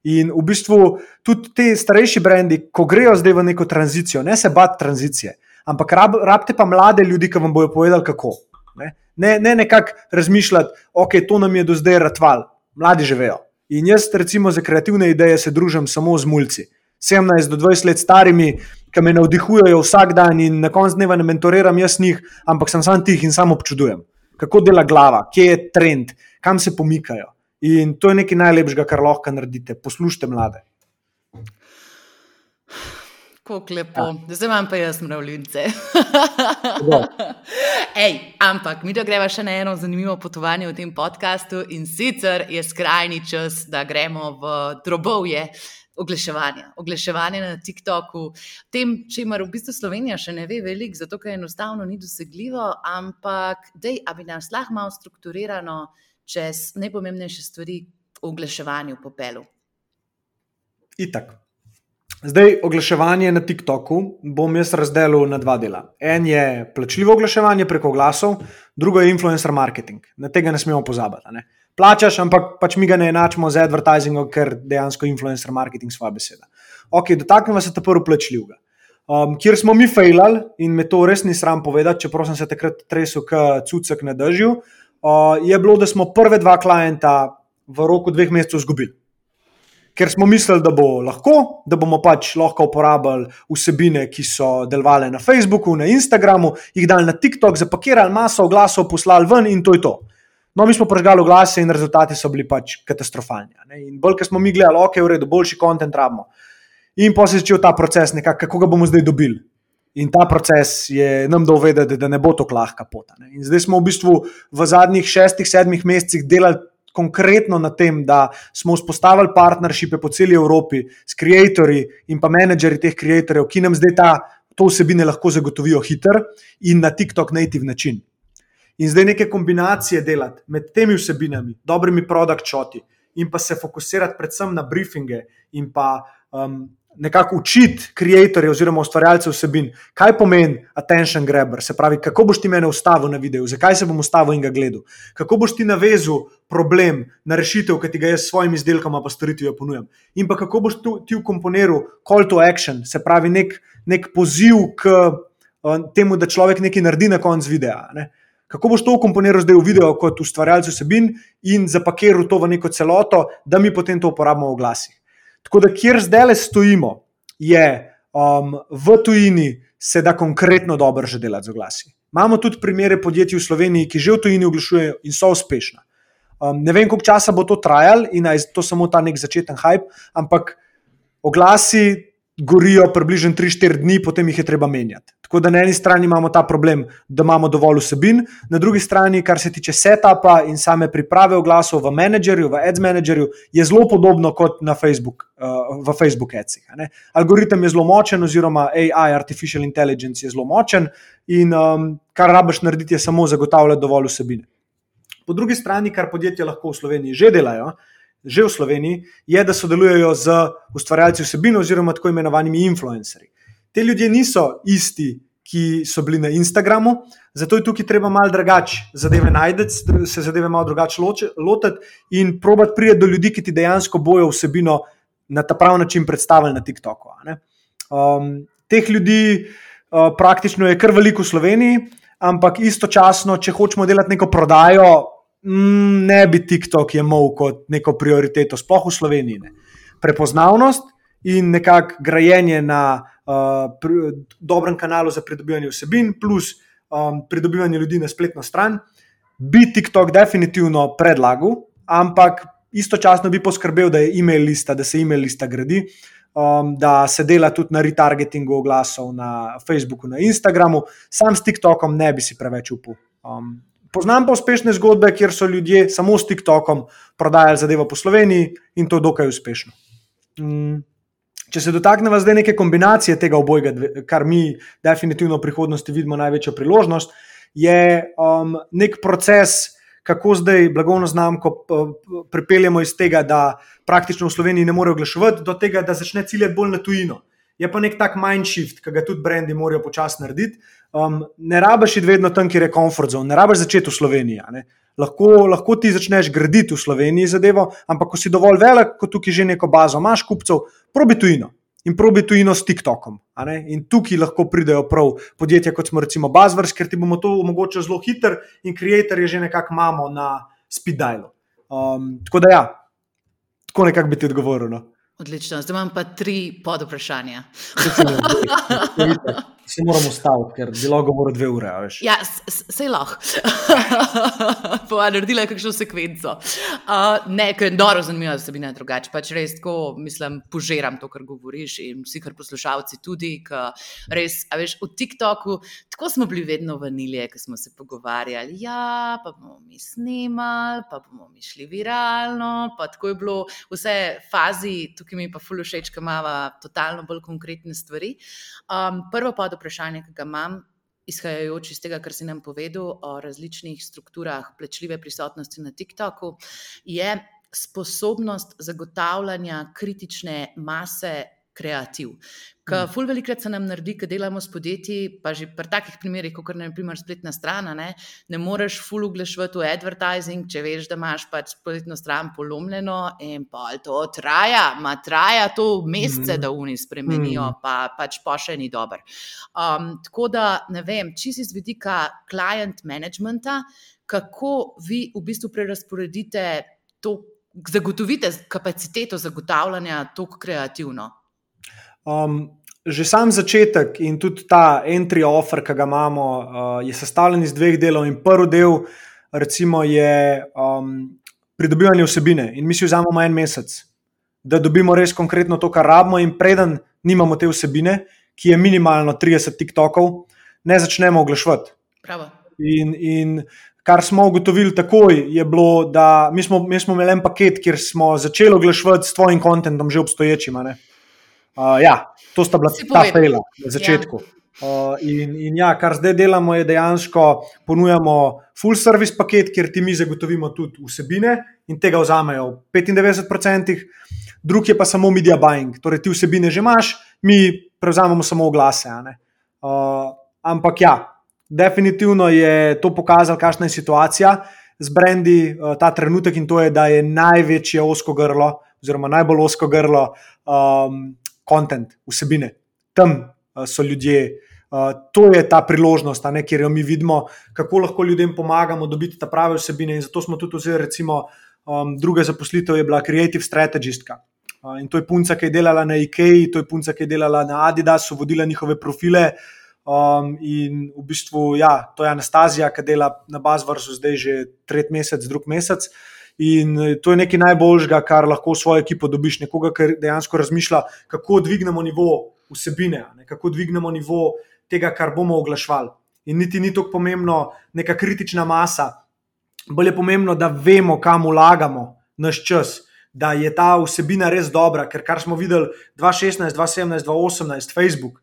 In v bistvu tudi ti starejši brendi, ko grejo zdaj v neko tranzicijo, ne se bati tranzicije, ampak rab, rabite pa mlade ljudi, ki vam bodo povedali, kako. Ne, ne, ne nekako razmišljati, ok, to nam je do zdaj ratval, mladi živejo. In jaz, recimo, za kreativne ideje se družim samo z mulci. 17 do 20 let starimi, ki me navdihujejo vsak dan in na koncu dneva ne mentoriram jaz njih, ampak sem sam tih in samo občudujem, kako dela glava, kje je trend, kam se pomikajo. In to je nekaj najlepšega, kar lahko naredite. Poslušajte mlade. Kako lepo, ja. zdaj imam pa jaz mravljince. Ej, ampak mi da greva še na eno zanimivo potovanje v tem podkastu in sicer je skrajni čas, da gremo v drobovje. Oglaševanje. oglaševanje na TikToku, tem, če ima v bistvu Slovenija še ne ve veliko, zato ker enostavno ni dosegljivo, ampak da bi nas lahko malo strukturirano čez najpomembnejše stvari v oglaševanju popelu. Itak. Zdaj, oglaševanje na TikToku bom jaz razdelil na dva dela. En je plačljivo oglaševanje preko glasov, drugo je influencer marketing. Na tega ne smemo pozabiti. Ne? Plačaš, ampak pač mi ga ne enačimo z advertizingom, ker dejansko influencer marketing svoje besede. Ok, dotaknemo se te prvo plačljivega. Um, kjer smo mi fejlali in me to res ni sram povedati, čeprav sem se takrat tresel, kot cucek na držju, uh, je bilo, da smo prve dva klienta v roku dveh mesecev izgubili. Ker smo mislili, da bo lahko, da bomo pač lahko uporabljali vsebine, ki so delovale na Facebooku, na Instagramu, jih dali na TikTok, zapakirali maso oglasov, poslali ven in to je to. No, mi smo prežgali oglase in rezultati so bili pač katastrofalni. Ne? In bolj, ker smo mi gledali, ok, v redu, boljši kontent rabimo. In pa se je začel ta proces, nekako, kako ga bomo zdaj dobili. In ta proces je nam dal vedeti, da ne bo to lahka pot. In zdaj smo v bistvu v zadnjih šestih, sedmih mesecih delali konkretno na tem, da smo vzpostavili partnershipe po celi Evropi s ustvarjalci in pa menedžerji teh ustvarjalcev, ki nam zdaj ta, to vsebine lahko zagotovijo hiter in na TikTok native način. In zdaj neke kombinacije delati med temi vsebinami, dobrimi produkt čoti in pa se fokusirati predvsem na briefinge in pa um, nekako učiti ustvarjalce oziroma ustvarjalce vsebin, kaj pomeni attention grabber, se pravi, kako boš ti mene ustavil na videu, zakaj se bom ustavil in ga gledal, kako boš ti navezal problem na rešitev, ki ti ga jaz s svojim izdelkom pa storitvijo ponujam. In pa kako boš ti vkomponiral call to action, se pravi, nek, nek poziv k uh, temu, da človek nekaj naredi na koncu videa. Ne? Kako boš to ukomponiral zdaj v video kot ustvarjalec vsebin in zapakiral to v neko celoto, da mi potem to uporabimo v glasih. Tako da, kjer zdaj le stojimo, je um, v tujini se da konkretno dobro že delati z oglasi. Imamo tudi primere podjetij v Sloveniji, ki že v tujini oglašujejo in so uspešna. Um, ne vem, koliko časa bo to trajalo in je to samo ta nek začeten hype, ampak oglasi gorijo približno 3-4 dni, potem jih je treba menjati. Tako da na eni strani imamo ta problem, da imamo dovolj vsebin, na drugi strani, kar se tiče setupa in same priprave oglasov v menedžerju, v ads menedžerju, je zelo podobno kot na Facebook, uh, v Facebook adsih. Algoritem je zelo močen, oziroma AI, artificial intelligence je zelo močen in um, kar rabiš narediti, je samo zagotavljati dovolj vsebine. Po drugi strani, kar podjetja lahko v Sloveniji že delajo, že v Sloveniji, je, da sodelujejo z ustvarjalci vsebin oziroma tako imenovanimi influencerji. Te ljudje niso isti, ki so bili na Instagramu, zato je tukaj treba malo drugače zadeve najti, se zadeve malo drugače lotiti in probati priti do ljudi, ki ti dejansko bojo vsebino na ta pravi način predstavili na TikToku. Um, teh ljudi uh, praktično je kar veliko v Sloveniji, ampak istočasno, če hočemo delati neko prodajo, ne bi TikTok imel kot neko prioriteto, sploh v Sloveniji. Ne. Prepoznavnost in nekako grajenje na uh, pri, dobrem kanalu za pridobivanje vsebin, plus um, pridobivanje ljudi na spletno stran, bi TikTok definitivno predlagal, ampak istočasno bi poskrbel, da je e-mail lista, da se e-mail lista gradi. Um, da se dela tudi na retargetingu oglasov na Facebooku, na Instagramu, sam s TikTokom ne bi si preveč upal. Um, Poznam pa uspešne zgodbe, kjer so ljudje samo s TikTokom prodajali zadevo po Sloveniji in to dokaj uspešno. Mm. Če se dotaknemo zdaj neke kombinacije tega obojega, kar mi definitivno v prihodnosti vidimo največjo priložnost, je um, nek proces, kako zdaj blagovno znamko pripeljemo iz tega, da praktično v Sloveniji ne more oglaševati, do tega, da začne ciljati bolj na tujino. Je pa nek tak mind shift, ki ga tudi brendi morajo počasi narediti um, ne rabiš iti vedno tam, kjer je komfort zone, ne rabiš začeti v Sloveniji. Lahko, lahko ti začneš graditi v Sloveniji zadevo, ampak ko si dovolj velik, kot tukaj že neko bazo imaš kupcev, probi tujino. In probi tujino s TikTokom. In tukaj lahko pridejo prav podjetja, kot smo recimo Buzzwords, ker ti bomo to omogočili zelo hiter, in creator je že nekako imamo na speed-dialu. Um, tako da ja, tako nekako bi ti odgovoril. No. Odlično, zdaj imam pa tri pod vprašanja. Se moramo ustaviti, ker bi lahko govoril dve ure. Ja, se lahko. Pa naredila je kakšno sekvenco. Uh, ne, ker je dobro zanimivo, da se bi ne drugače. Pač res tako, mislim, požiram to, kar govoriš in vsi, kar poslušalci tudi. Res, a veš, v TikToku, tako smo bili vedno vanilije, ko smo se pogovarjali. Ja, pa bomo mi snimali, pa bomo mi šli viralno. Pa tako je bilo vse fazi, tukaj mi pa fulušeč, ki imamo totalno bolj konkretne stvari. Um, prvo pa vprašanje, ki ga imam, izhajajoč iz tega, kar si nam povedal o različnih strukturah plačljive prisotnosti na TikToku, je sposobnost zagotavljanja kritične mase kreativ. Ker mm. ful velikrat se nam naredi, ko delamo s podjetji, pa že pri takih primerih, kot je naprimer spletna stran, ne, ne moreš ful uglašvati v advertising, če veš, da imaš pač spletno stran polomljeno in pa to traja, ma traja to mesece, mm. da oni spremenijo, mm. pa pač pa še ni dober. Um, tako da ne vem, čisi z vidika client managementa, kako vi v bistvu prerasporedite to zagotovite kapaciteto zagotavljanja tako kreativno? Um, že sam začetek in tudi ta entry offer, ki ga imamo, uh, je sestavljen iz dveh delov. In prvi del recimo, je um, pridobivanje vsebine. In mi si vzamemo en mesec, da dobimo res konkretno to, kar rabimo, in preden nimamo te vsebine, ki je minimalno 30 TikTokov, ne začnemo oglaševati. In, in kar smo ugotovili takoj, je bilo, da mi smo, mi smo imeli en paket, kjer smo začeli oglaševati s tvojim kontentom, že obstoječim. Uh, ja, to sta bila ta fejla na začetku. Ja. Uh, in, in ja, kar zdaj delamo, je dejansko ponujamo full service paket, kjer ti mi zagotovimo tudi vsebine in tega vzamejo v 95%, drug je pa samo media buying, torej ti vsebine že imaš, mi prevzamemo samo oglase. Uh, ampak ja, definitivno je to pokazalo, kakšna je situacija z brendi uh, ta trenutek in to je, da je največje osko grlo, oziroma najbolj osko grlo, um, content, vsebine. Tam uh, so ljudje. Uh, to je ta priložnost, ne, kjer jo mi vidimo, kako lahko ljudem pomagamo dobiti ta prave vsebine. In zato smo tudi vzeli, recimo, um, druga zaposlitev je bila Creative Strategistka. Uh, in to je punca, ki je delala na IKEA, to je punca, ki je delala na Adidasu, vodila njihove profile. Um, in v bistvu, ja, to je Anastazija, ki dela na Bazvrsu zdaj že tretji mesec, drug mesec. In eh, to je nekaj najboljžga, kar lahko v svojo ekipo dobiš, nekoga, ki dejansko razmišlja, kako dvignemo nivo vsebine, ne, kako dvignemo nivo tega, kar bomo oglašvali. In niti ni tako pomembno, neka kritična masa, bolj je pomembno, da vemo, kam vlagamo naš čas, da je ta vsebina res dobra, ker kar smo videli 2016, 2017, 2018, Facebook,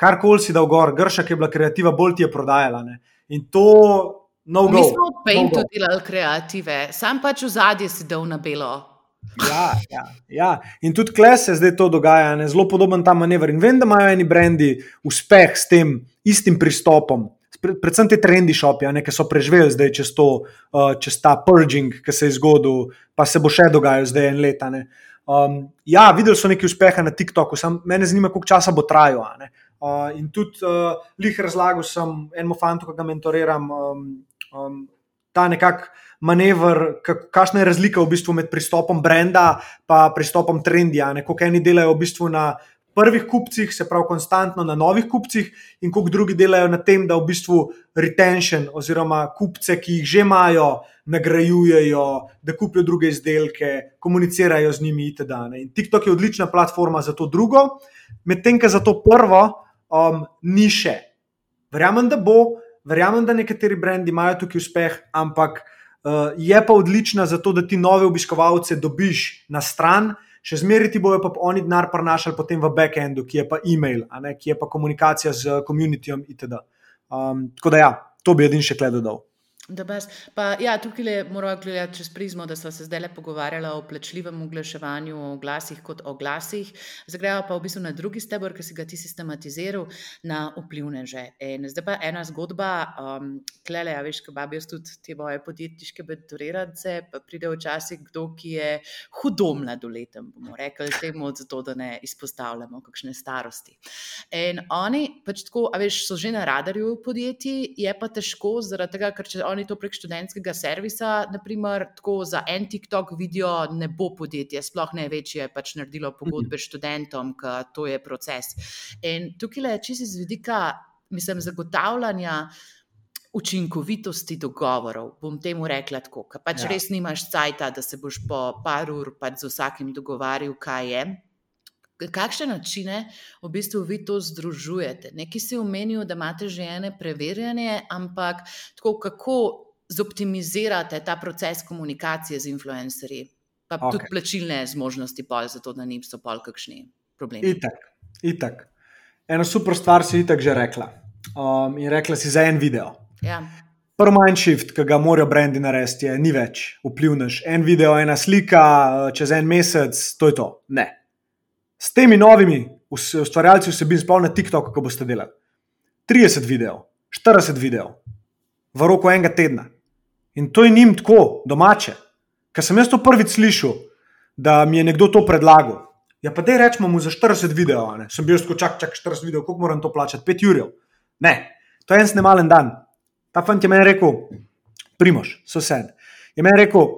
karkoli si dal gor, grša, ki je bila kreativa, bolj ti je prodajala. Ne? In to. No Mi smo v Paintu no delali kreative, sam pač v zadnji si dal na belo. Ja, ja, ja. In tudi kle se zdaj to dogaja, ne? zelo podoben ta manever. In vem, da imajo eni brendi uspeh s tem istim pristopom. Predvsem te trendi šopi, ki so preživeli zdaj čez, to, uh, čez ta purging, ki se je zgodil, pa se bo še dogajal zdaj en let. Um, ja, videli so nekaj uspeha na TikToku, samo mene zanima, koliko časa bo trajalo. Uh, in tudi uh, lih razlagal sem enemu fantu, ki ga mentoriram, um, um, ta nekak manever, kakšna je razlika v bistvu med pristopom brenda in pristopom trendja. Kako eni delajo v bistvu na prvih kupcih, se pravi, konstantno na novih kupcih, in kako drugi delajo na tem, da v bistvu retention oziroma kupce, ki jih že imajo, nagrajujejo, da kupijo druge izdelke, komunicirajo z njimi itd. In TikTok je odlična platforma za to drugo, medtem ko za to prvo um, ni še. Verjamem, da bo, verjamem, da nekateri brendi imajo tukaj uspeh, ampak uh, je pa odlična za to, da ti nove obiskovalce dobiš na stran. Še zmeraj ti bojo pa oni denar prenašali potem v backendu, ki je pa e-mail, ki je pa komunikacija z komunitijem itd. Um, tako da ja, to bi edin še kle dodal. Pa, ja, tukaj le moramo gledati čez prizmo, da smo se zdaj le pogovarjali o plačljivem oglaševanju, o glasih kot o glasih. Zagrejamo pa v bistvu na drugi stebr, ki si ga ti sistematiziral, na vplivneže. In zdaj pa ena zgodba, um, klele, ja, veš, kaj bi jaz tudi te moje podjetniške mentorirance, pa pride včasih kdo, ki je hudo mladoleten, bomo rekli temu, zato da ne izpostavljamo kakšne starosti. In oni pač tako, a veš, so že na radarju podjetij, je pa težko zaradi tega, ker če oni oni to prek študentskega servisa, naprimer, tako za en TikTok video, ne bo podjetje, sploh ne večje, pač naredilo pogodbe s študentom, ker to je proces. In tukaj je čisto iz vidika, mislim, zagotavljanja. Učinkovitosti dogovorov, bom temu rekla tako, ker pač ja. res nimaš cajt, da se boš po par ur pač z vsakim dogovarjal, kaj je. Kakšne načine v bistvu vi to združujete? Neki si omenil, da imate že ene preverjanje, ampak tako, kako zoptimizirate ta proces komunikacije z influencerji, pa okay. tudi plačilne zmožnosti, pol, zato da niso pol kakšni problemi. Itak, itak. Eno super stvar si itak že rekla. Um, in rekla si za en video. Ja. Prvi mind shift, ki ga morajo brendi narediti, je ni več vplivnež. En video, ena slika, čez en mesec, to je to. Ne s temi novimi ustvarjalci vsebin, sploh na TikToku, ko boste delali. 30 videov, 40 videov, v roku enega tedna. In to je njim tako domače. Ker sem jaz to prvič slišal, da mi je nekdo to predlagal. Ja, pa dej rečemo mu za 40 videov, ne? sem bil tako čak, čak 40 videov, koliko moram to plačati? 5 jurjev. Ne, to je en snemalen dan. Ta fant je meni rekel, primoš, so sen. Je meni rekel,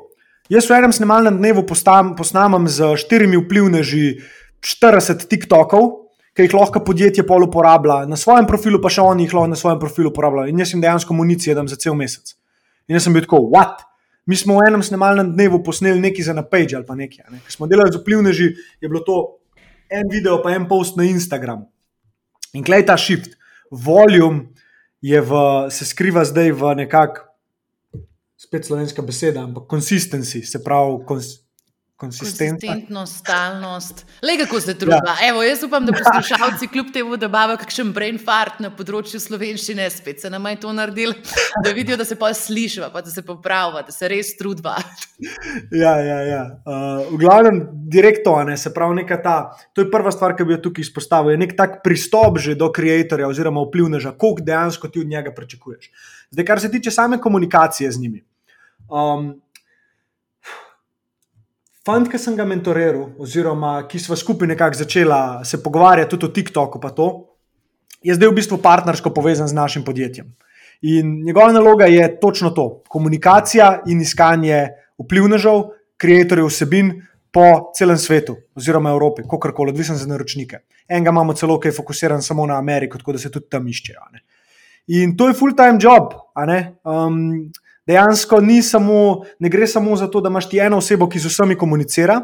Jaz v enem snemalnem dnevu posnamem z štirimi vplivneži 40 TikTokov, ki jih lahko podjetje pol uporablja na svojem profilu, pa še oni jih lahko na svojem profilu uporabljajo. In jaz jim dejansko municijo dam za cel mesec. In jaz sem bil tako, what? Mi smo v enem snemalnem dnevu posneli nekaj za napage ali pa nekaj. Ne? Ker smo delali z vplivneži, je bilo to en video, pa en post na Instagramu. In klej ta shift, volume je v, se skriva zdaj v nekakšnem spet slovenska beseda, ampak konsistenci, se pravi, kons, konsistentnost, stalnost. Le kako se trudi. Ja. Evo, jaz upam, da poslušalci, kljub temu, da imajo kakšen brain fart na področju slovenščine, spet se nam je to naredil, da vidijo, da se pa slišiva, pa da se popraviva, da se res trudiva. Ja, ja, ja. Uh, v glavnem, direktno, se pravi, neka ta. To je prva stvar, ki bi jo tukaj izpostavil. Je nek tak pristop že do ustvarjalca oziroma vplivneža, koliko dejansko ti od njega pričakuješ. Zdaj, kar se tiče same komunikacije z njimi. Um, fant, ki sem ga mentoriral, oziroma ki smo skupaj nekako začela se pogovarjati tudi o TikToku, pa to, je zdaj v bistvu partnersko povezan z našim podjetjem. In njegova naloga je točno to: komunikacija in iskanje vplivnežev, ustvarjalcev vsebin po celem svetu, oziroma Evropi, kako koli, odvisen za naročnike. Enega imamo celo, ki je fokusiran samo na Ameriko, tako da se tudi tam iščejo. In to je full-time job. Um, dejansko samo, ne gre samo za to, da imaš ti eno osebo, ki z vsemi komunicira,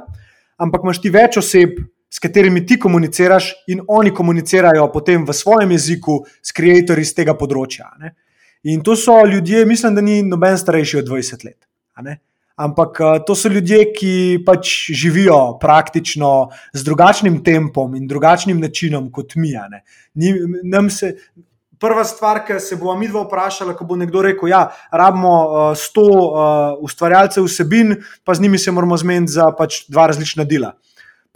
ampak imaš ti več oseb, s katerimi ti komuniciraš, in oni komunicirajo potem v svojem jeziku s ustvarjalci iz tega področja. Ne? In to so ljudje, mislim, da ni noben starejši od 20 let. Ampak to so ljudje, ki pač živijo praktično z drugačnim tempom in drugačnim načinom kot mi. Nam se, prva stvar, ki se bo mi dva vprašala, ko bo nekdo rekel, da ja, rabimo uh, sto uh, ustvarjalcev vsebin, pa z njimi se moramo zmeniti za pač dva različna dela.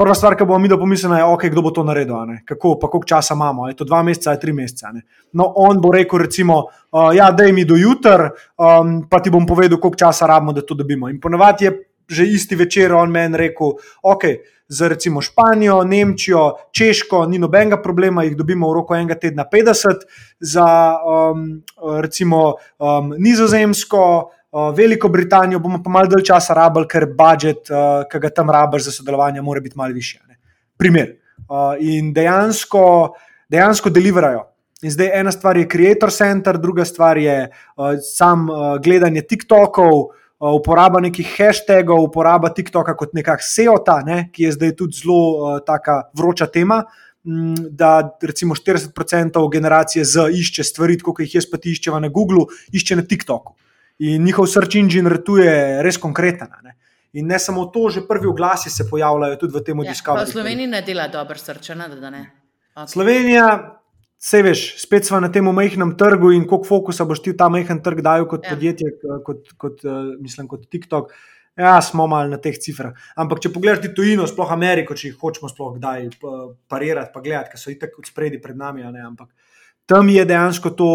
Prva stvar, ki bo mi dva pomislila, je, okay, kdo bo to naredil, kako, pa koliko časa imamo, je to dva meseca ali tri mesece. No, on bo rekel, recimo, uh, ja, da mi do jutra, um, pa ti bom povedal, koliko časa rabimo, da to dobimo. In ponovadi je že isti večer on meni rekel. Okay, za recimo Španijo, Nemčijo, Češko, ni nobenega problema, jih dobimo v roku enega tedna 50, za um, recimo um, Nizozemsko, uh, Veliko Britanijo bomo pa malo dalj časa rabili, ker budžet, uh, ki ga tam rabiš za sodelovanje, mora biti malo više. Ne? Primer. Uh, in dejansko, dejansko deliverajo. In zdaj ena stvar je Creator Center, druga stvar je uh, sam uh, gledanje TikTokov, uh, uporaba nekih hashtagov, uporaba TikToka kot nekakšna SEO-ta, ne, ki je zdaj tudi zelo uh, taka vroča tema. Mm, da recimo 40% generacije Z išče stvari, kot jih jaz pa ti iščeva na Googlu, išče na TikToku. In njihov search engine retuje res konkreten. Ne. In ne samo to, že prvi oglasi se pojavljajo tudi v tem odisku. Ja, Slovenija ne dela dobro srčena, da ne. Okay. Slovenija Vse veš, spet smo na tem majhnem trgu in koliko fokusa boš ti v ta majhen trg dal kot ja. podjetje, kot, kot, uh, mislim, kot TikTok. Ja, smo malo na teh cifrah. Ampak, če pogledaš tujino, sploh Ameriko, če jih hočemo sploh kdaj parirati, pa gledati, ker so itak od spredi pred nami. Ampak tam je dejansko to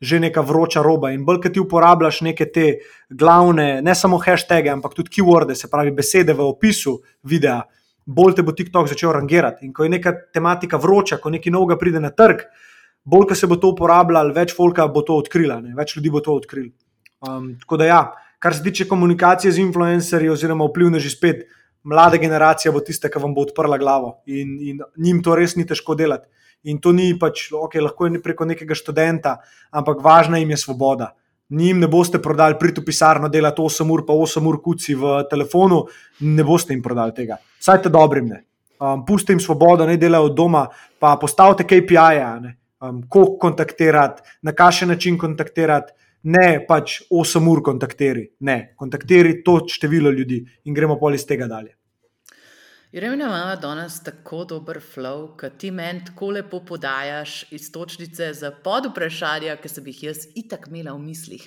že neka vroča roba. In bolj, ki ti uporabljaš neke te glavne, ne samo hashtage, ampak tudi keywords, se pravi besede v opisu videa, bolj te bo TikTok začel rangirati. In ko je neka tematika vroča, ko nekaj novega pride na trg, bolj, ko se bo to uporabljalo, več folka bo to odkrila, ne? več ljudi bo to odkrilo. Um, tako da, ja, kar se tiče komunikacije z influencerji, oziroma vplivne že spet, mlada generacija bo tista, ki vam bo odprla glavo in, in njim to res ni težko delati. In to ni pač, ok, lahko je preko nekega študenta, ampak važna jim je svoboda. Njim ne boste prodali priti v pisarno, delati 8 ur, pa 8 ur kuci v telefonu, ne boste jim prodali tega. Saj te dobrim ne. Um, pustite jim svobodo, ne delajo od doma, pa postavite KPI-je um, koliko kontaktirati, na kakšen način kontaktirati, ne pač 8 ur kontaktirati, ne, kontaktirati to število ljudi in gremo pol iz tega dalje. Rejna ima danes tako dober flow, ki ti meni tako lepo podajaš istočnice za pod vprašanja, ki sem jih jaz itak imela v mislih.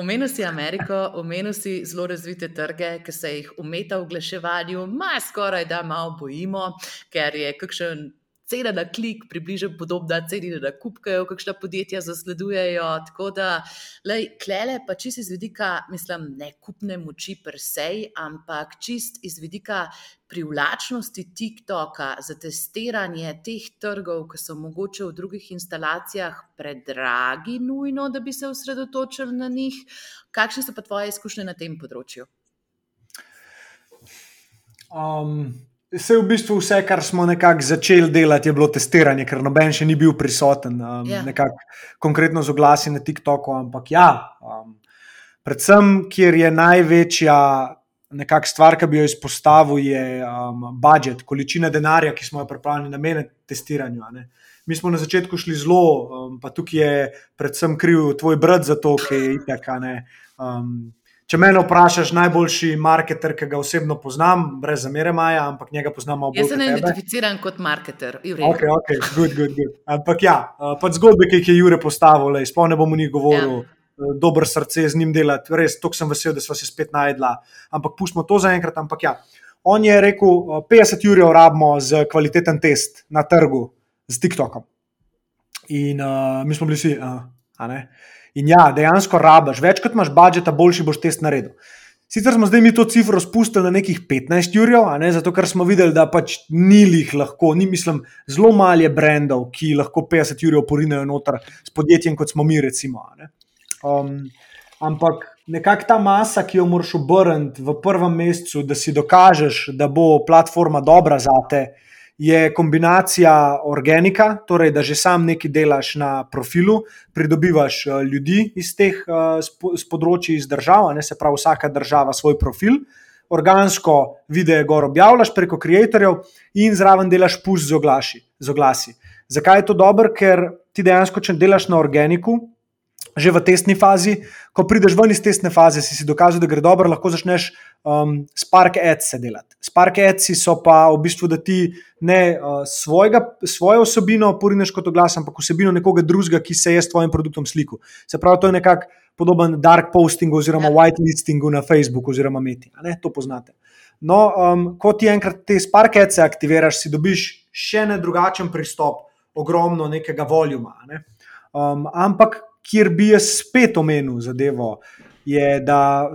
Omenil si Ameriko, omenil si zelo razvite trge, ki se jih umeta v oglaševanju, maj skoraj da malo bojimo, ker je kakšen cena na klik, približno podobna ceni na kup, ki jo kakšna podjetja zasledujejo. Tako da, lej, klele pa čist iz vidika, mislim, ne kupne moči per se, ampak čist iz vidika privlačnosti TikToka za testiranje teh trgov, ki so mogoče v drugih instalacijah predragi, nujno, da bi se osredotočili na njih. Kakšne so pa tvoje izkušnje na tem področju? Um, Vse v bistvu vse, kar smo nekako začeli delati, je bilo testiranje, ker noben še ni bil prisoten, um, Ja. nekako konkretno z oglasi na TikToku. Ampak ja, um, predvsem, kjer je največja nekak stvar, ki bi jo izpostavil, je um, budžet, količina denarja, ki smo jo pripravljeni nameniti testiranju. ne. Mi smo na začetku šli zelo, um, pa tukaj je predvsem kriv tvoj brat za to, ki je ne. Um, Če me vprašaš, najboljši marketer, ki ga osebno poznam, brez zamere Maja, ampak njega poznamo bolj Jaz se kot ne identificiram kot marketer. je v redu. Ok, ok, good, good, good. Ampak ja, uh, pač zgodbe, ki jih je Jure postavil, sploh ne bom o njih govoril, ja. dober srce z njim delati, res, tako sem vesel, da smo se spet najdla. Ampak pustimo to za enkrat. Ampak ja, on je rekel, uh, 50 jurjev rabimo za kvaliteten test na trgu z TikTokom. In uh, mi smo bili vsi, uh, a ne. In ja, dejansko rabiš, več kot imaš budžeta, boljši boš test naredil. Sicer smo zdaj mi to cifro spustili na nekih 15 jurjev, ne, zato ker smo videli, da pač ni jih lahko, ni mislim, zelo malo je brendov, ki lahko 50 jurjev porinejo noter s podjetjem, kot smo mi, recimo. ne. Um, ampak nekako ta masa, ki jo moraš obrniti v prvem mesecu, da si dokažeš, da bo platforma dobra za te, je kombinacija organika, torej da že sam nekaj delaš na profilu, pridobivaš eh, ljudi iz teh eh, po- s področji, iz držav, ne se pravi, vsaka država svoj profil. Organsko videe gor objavljaš preko ustvarjalcev in zraven delaš push z, oglaši, z oglasi. Zakaj je to dobro? Ker ti dejansko, če delaš na organiku, že v testni fazi, ko prideš ven iz testne faze, si si dokazal, da gre dobro, lahko začneš um, Spark Ads delati. Spark Ads so pa v bistvu, da ti ne uh, svojega, svojo osebino porineš kot oglas, ampak vsebino nekoga drugega, ki se je s tvojim produktom slikal. Se pravi, to je nekako podoben dark postingu oziroma Ja. white listingu na Facebooku oziroma Meti. To poznate. No, um, ko ti enkrat te Spark Ads aktiviraš, si dobiš še ne drugačen pristop, ogromno nekega voljuma. Ne? Um, ampak, kjer bi jaz spet omenil zadevo, je,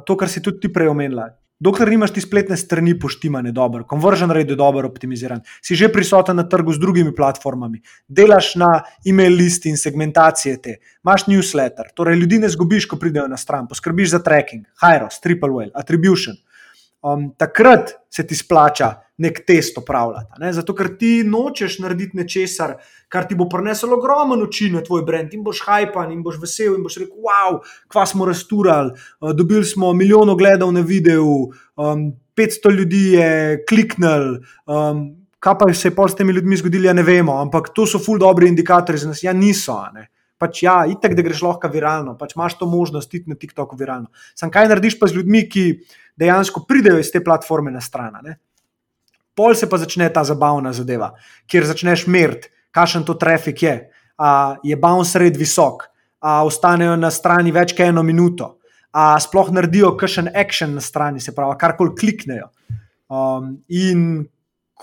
to, kar si tudi ti prej omenila. Dokler nimaš ti spletne strani poštimane dobro, conversion rate je dobro optimiziran, si že prisoten na trgu z drugimi platformami, delaš na e-mail listi in segmentacije te, imaš newsletter, torej ljudi ne zgubiš, ko pridejo na stran, poskrbiš za tracking, Hyros, Triple Whale, Attribution. Um, takrat se ti splača nek test opravljati. Ne? Zato, ker ti nočeš narediti nečesar, kar ti bo prineslo ogromen učinek na tvoj brand in boš hajpan in boš vesel in boš rekel: Wow, kva smo rasturali, uh, dobili smo milijon ogledov na videu, um, 500 ljudi je kliknil. Um, kaj pa se je pol s temi ljudmi zgodilo, ja ne vemo, ampak to so ful dobri indikatorji za nas. Ja, niso. Ne? Pač ja, itek, da greš lahko viralno, pač imaš to možnost iti na TikToku viralno. Sam kaj narediš pa z ljudmi, ki dejansko pridejo iz te platforme na stran. ne? Pol se pa začne ta zabavna zadeva, kjer začneš meriti, kakšen to trafik je. A je bounce rate visok, a ostanejo na strani več kot eno minuto, a sploh naredijo kakšen action na strani, se pravi, karkoli kliknejo. Um, in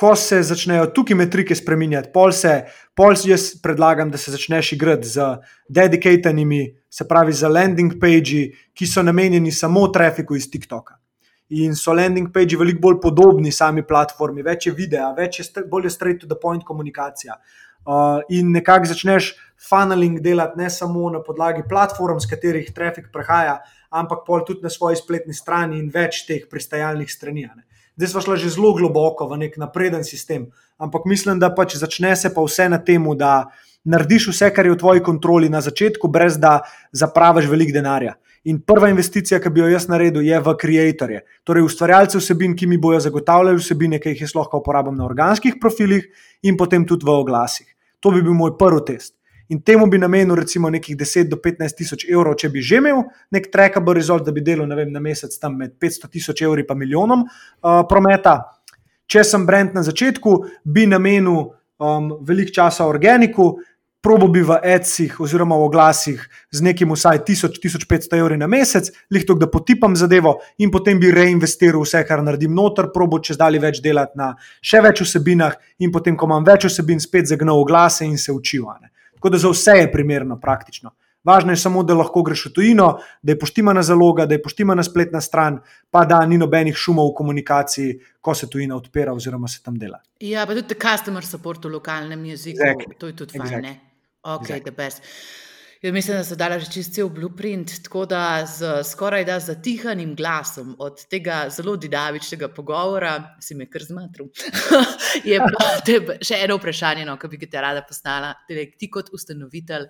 ko se začnejo tukaj metrike spremenjati, pol se, pol jaz predlagam, da se začneš igrati z dedicatenimi, se pravi, za landing page, ki so namenjeni samo trafiku iz TikToka. In so landing page veliko bolj podobni sami platformi, več je videa, več je bolj je straight to the point komunikacija. Uh, in nekako začneš funneling delati ne samo na podlagi platform, s katerih trafik prehaja, ampak pol tudi na svoji spletni strani in več teh pristajalnih strani. ne. Zdaj smo šli že zelo globoko v nek napreden sistem, ampak mislim, da pač začne se pa vse na tem, da narediš vse, kar je v tvoji kontroli na začetku, brez da zapraviš veliko denarja. In prva investicija, ki bi jo jaz naredil, je v ustvarjalce, torej ustvarjalce vsebin, ki mi bodo zagotavljali vsebine, ki jih jaz lahko uporabljam na organskih profilih in potem tudi v oglasih. To bi bil moj prvi test. In temu bi namenil recimo nekih 10 do 15 tisoč evrov, če bi že imel nek trackable result, da bi delal vem, na mesec tam med 500 tisoč evri in milijonom uh, prometa. Če sem brand na začetku, bi namenil um, veliko časa organiku, probo bi v adsih oziroma v oglasih z nekim vsaj 1000-1500 evri na mesec, lihto, da potipam zadevo in potem bi reinvestiral vse, kar naredim noter, probo čez dalje več delati na še več vsebinah in potem, ko imam več vsebin, spet zagnal oglase in se učil. Tako da za vse je primerno, praktično. Važno je samo, da lahko greš v tujino, da je poštimana zaloga, da je poštimana spletna stran, pa da ni nobenih šumov v komunikaciji, ko se tujina odpira oziroma se tam dela. Ja, pa tudi customer support v lokalnem jeziku. Exactly. To je tudi Exactly. fajn. ne? Ok, Exactly. the best. Jaz mislim, da so dali že čist cel blueprint, tako da z skoraj da zatihanim glasom od tega zelo dinamičnega pogovora, si me kar zmatral. je pa tebe, še eno vprašanje, no, ki bi te rada poslala. Ti kot ustanovitelj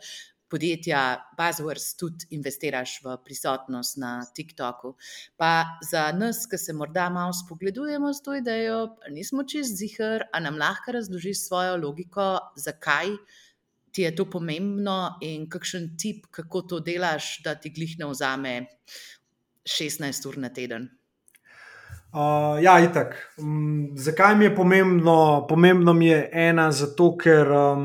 podjetja Buzzwords tudi investiraš v prisotnost na TikToku. Pa za nas, ki se morda malo spogledujemo s to idejo, nismo čist zihar, a nam lahko razložiš svojo logiko, zakaj ti je to pomembno in kakšen tip, kako to delaš, da ti glih ne vzame 16 ur na teden. Uh, ja, itak. Um, zakaj mi je pomembno? Pomembno mi je ena, zato ker um,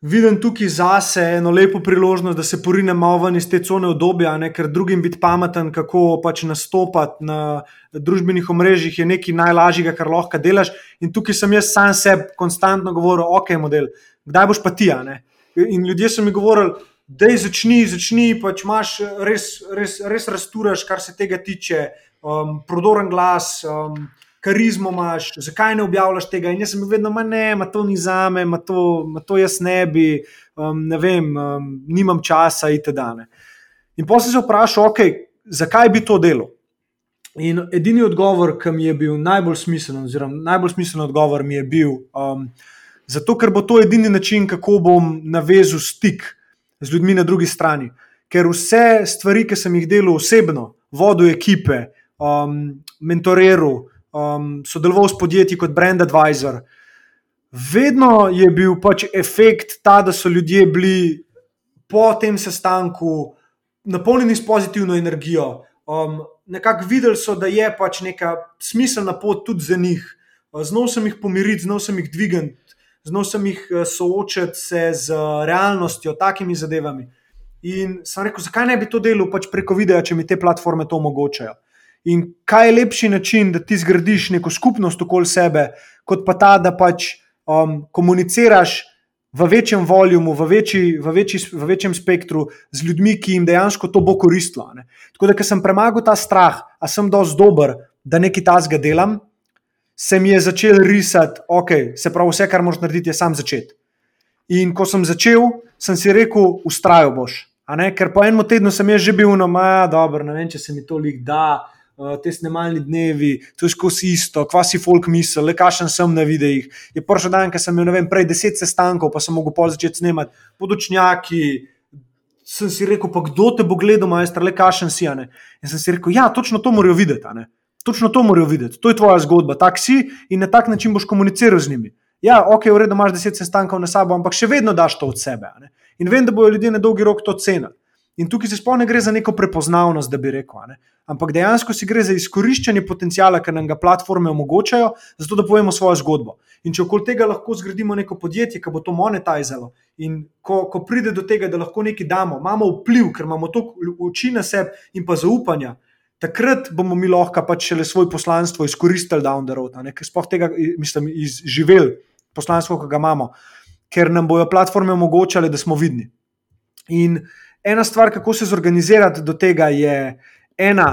vidim tukaj zase eno lepo priložnost, da se porinem malo ven iz te cone obdobja, ne? ker drugim biti pameten, kako pač nastopati na družbenih omrežjih, je nekaj najlažjega, kar lahko delaš. In tukaj sem jaz sam sebi konstantno govoril, ok, model kdaj boš pa ti. In ljudje so mi govorili, da je začni, začni, pač imaš res, res, res rasturaš, kar se tega tiče, um, prodoren glas. Um, Karizmo imaš, zakaj ne objavljaš tega? In jaz sem vedno, ma ne, ma to ni za me, ma to, ma to jaz ne bi, um, ne vem, um, nimam časa, itd. In potem se vprašal, ok, zakaj bi to delo? In edini odgovor, ki mi je bil najbolj smiseln, oziroma najbolj smiseln odgovor mi je bil, um, Zato, ker bo to edini način, kako bom navezal stik z ljudmi na drugi strani. Ker vse stvari, ki sem jih delal osebno, vodil ekipe, um, mentoriral, um, sodeloval s podjetji kot brand advisor, vedno je bil pač efekt ta, da so ljudje bili po tem sestanku napolnjeni s pozitivno energijo. Um, nekako videli so, da je pač neka smiselna pot tudi za njih. Znal sem jih pomiriti, znal sem jih dvigati znal sem jih eh, soočati se z realnostjo, takimi zadevami. In sem rekel, zakaj ne bi to delal pač preko videa, če mi te platforme to omogočajo. In kaj je lepši način, da ti zgradiš neko skupnost okoli sebe, kot pa ta, da pač um, komuniciraš v večjem voljumu, v, večji, v, večji, v večjem spektru z ljudmi, ki jim dejansko to bo koristilo. Ne? Tako da, ker sem premagal ta strah, a sem dovolj dober, da nekaj tasga delam, se mi je začel risati, ok, se pravi, vse, kar moraš narediti, je sam začeti. In ko sem začel, sem si rekel, ustrajal boš. Ker po enem tednu sem že bil na maja, dobro, ne vem, če se mi to lik da. Uh, te snemalni dnevi, to je skozi isto, kva si folk misli, le kašen sem na videih. Je prišel dan, ko sem imel vem, prej deset sestankov, pa sem mogel pol začeti snemati, podočnjaki. Sem si rekel, pa kdo te bo gledal, majster, le kašen si. In sem si rekel, ja, točno to morajo videti. Točno to morajo videti, to je tvoja zgodba, tak si in na tak način boš komuniciral z njimi. Ja, ok, v redu, imaš deset sestankov na sabo, ampak še vedno daš to od sebe. In vem, da bodo ljudje na dolgi rok to cenili. In tukaj se sploh ne gre za neko prepoznavnost, da bi rekel, ampak dejansko si gre za izkoriščanje potencijala, ki nam ga platforme omogočajo, zato da povemo svojo zgodbo. In če okoli tega lahko zgradimo neko podjetje, ki bo to monetizalo, in ko, ko pride do tega, da lahko nekaj damo, imamo vpliv, ker imamo toliko oči na sebi in pa zaupanja, takrat bomo mi lahko pač šele svoj poslanstvo izkoristili down the road, ker spoh tega, mislim, izživeli poslanstvo, ki ga imamo, ker nam bojo platforme omogočale, da smo vidni. In ena stvar, kako se zorganizirati do tega, je ena.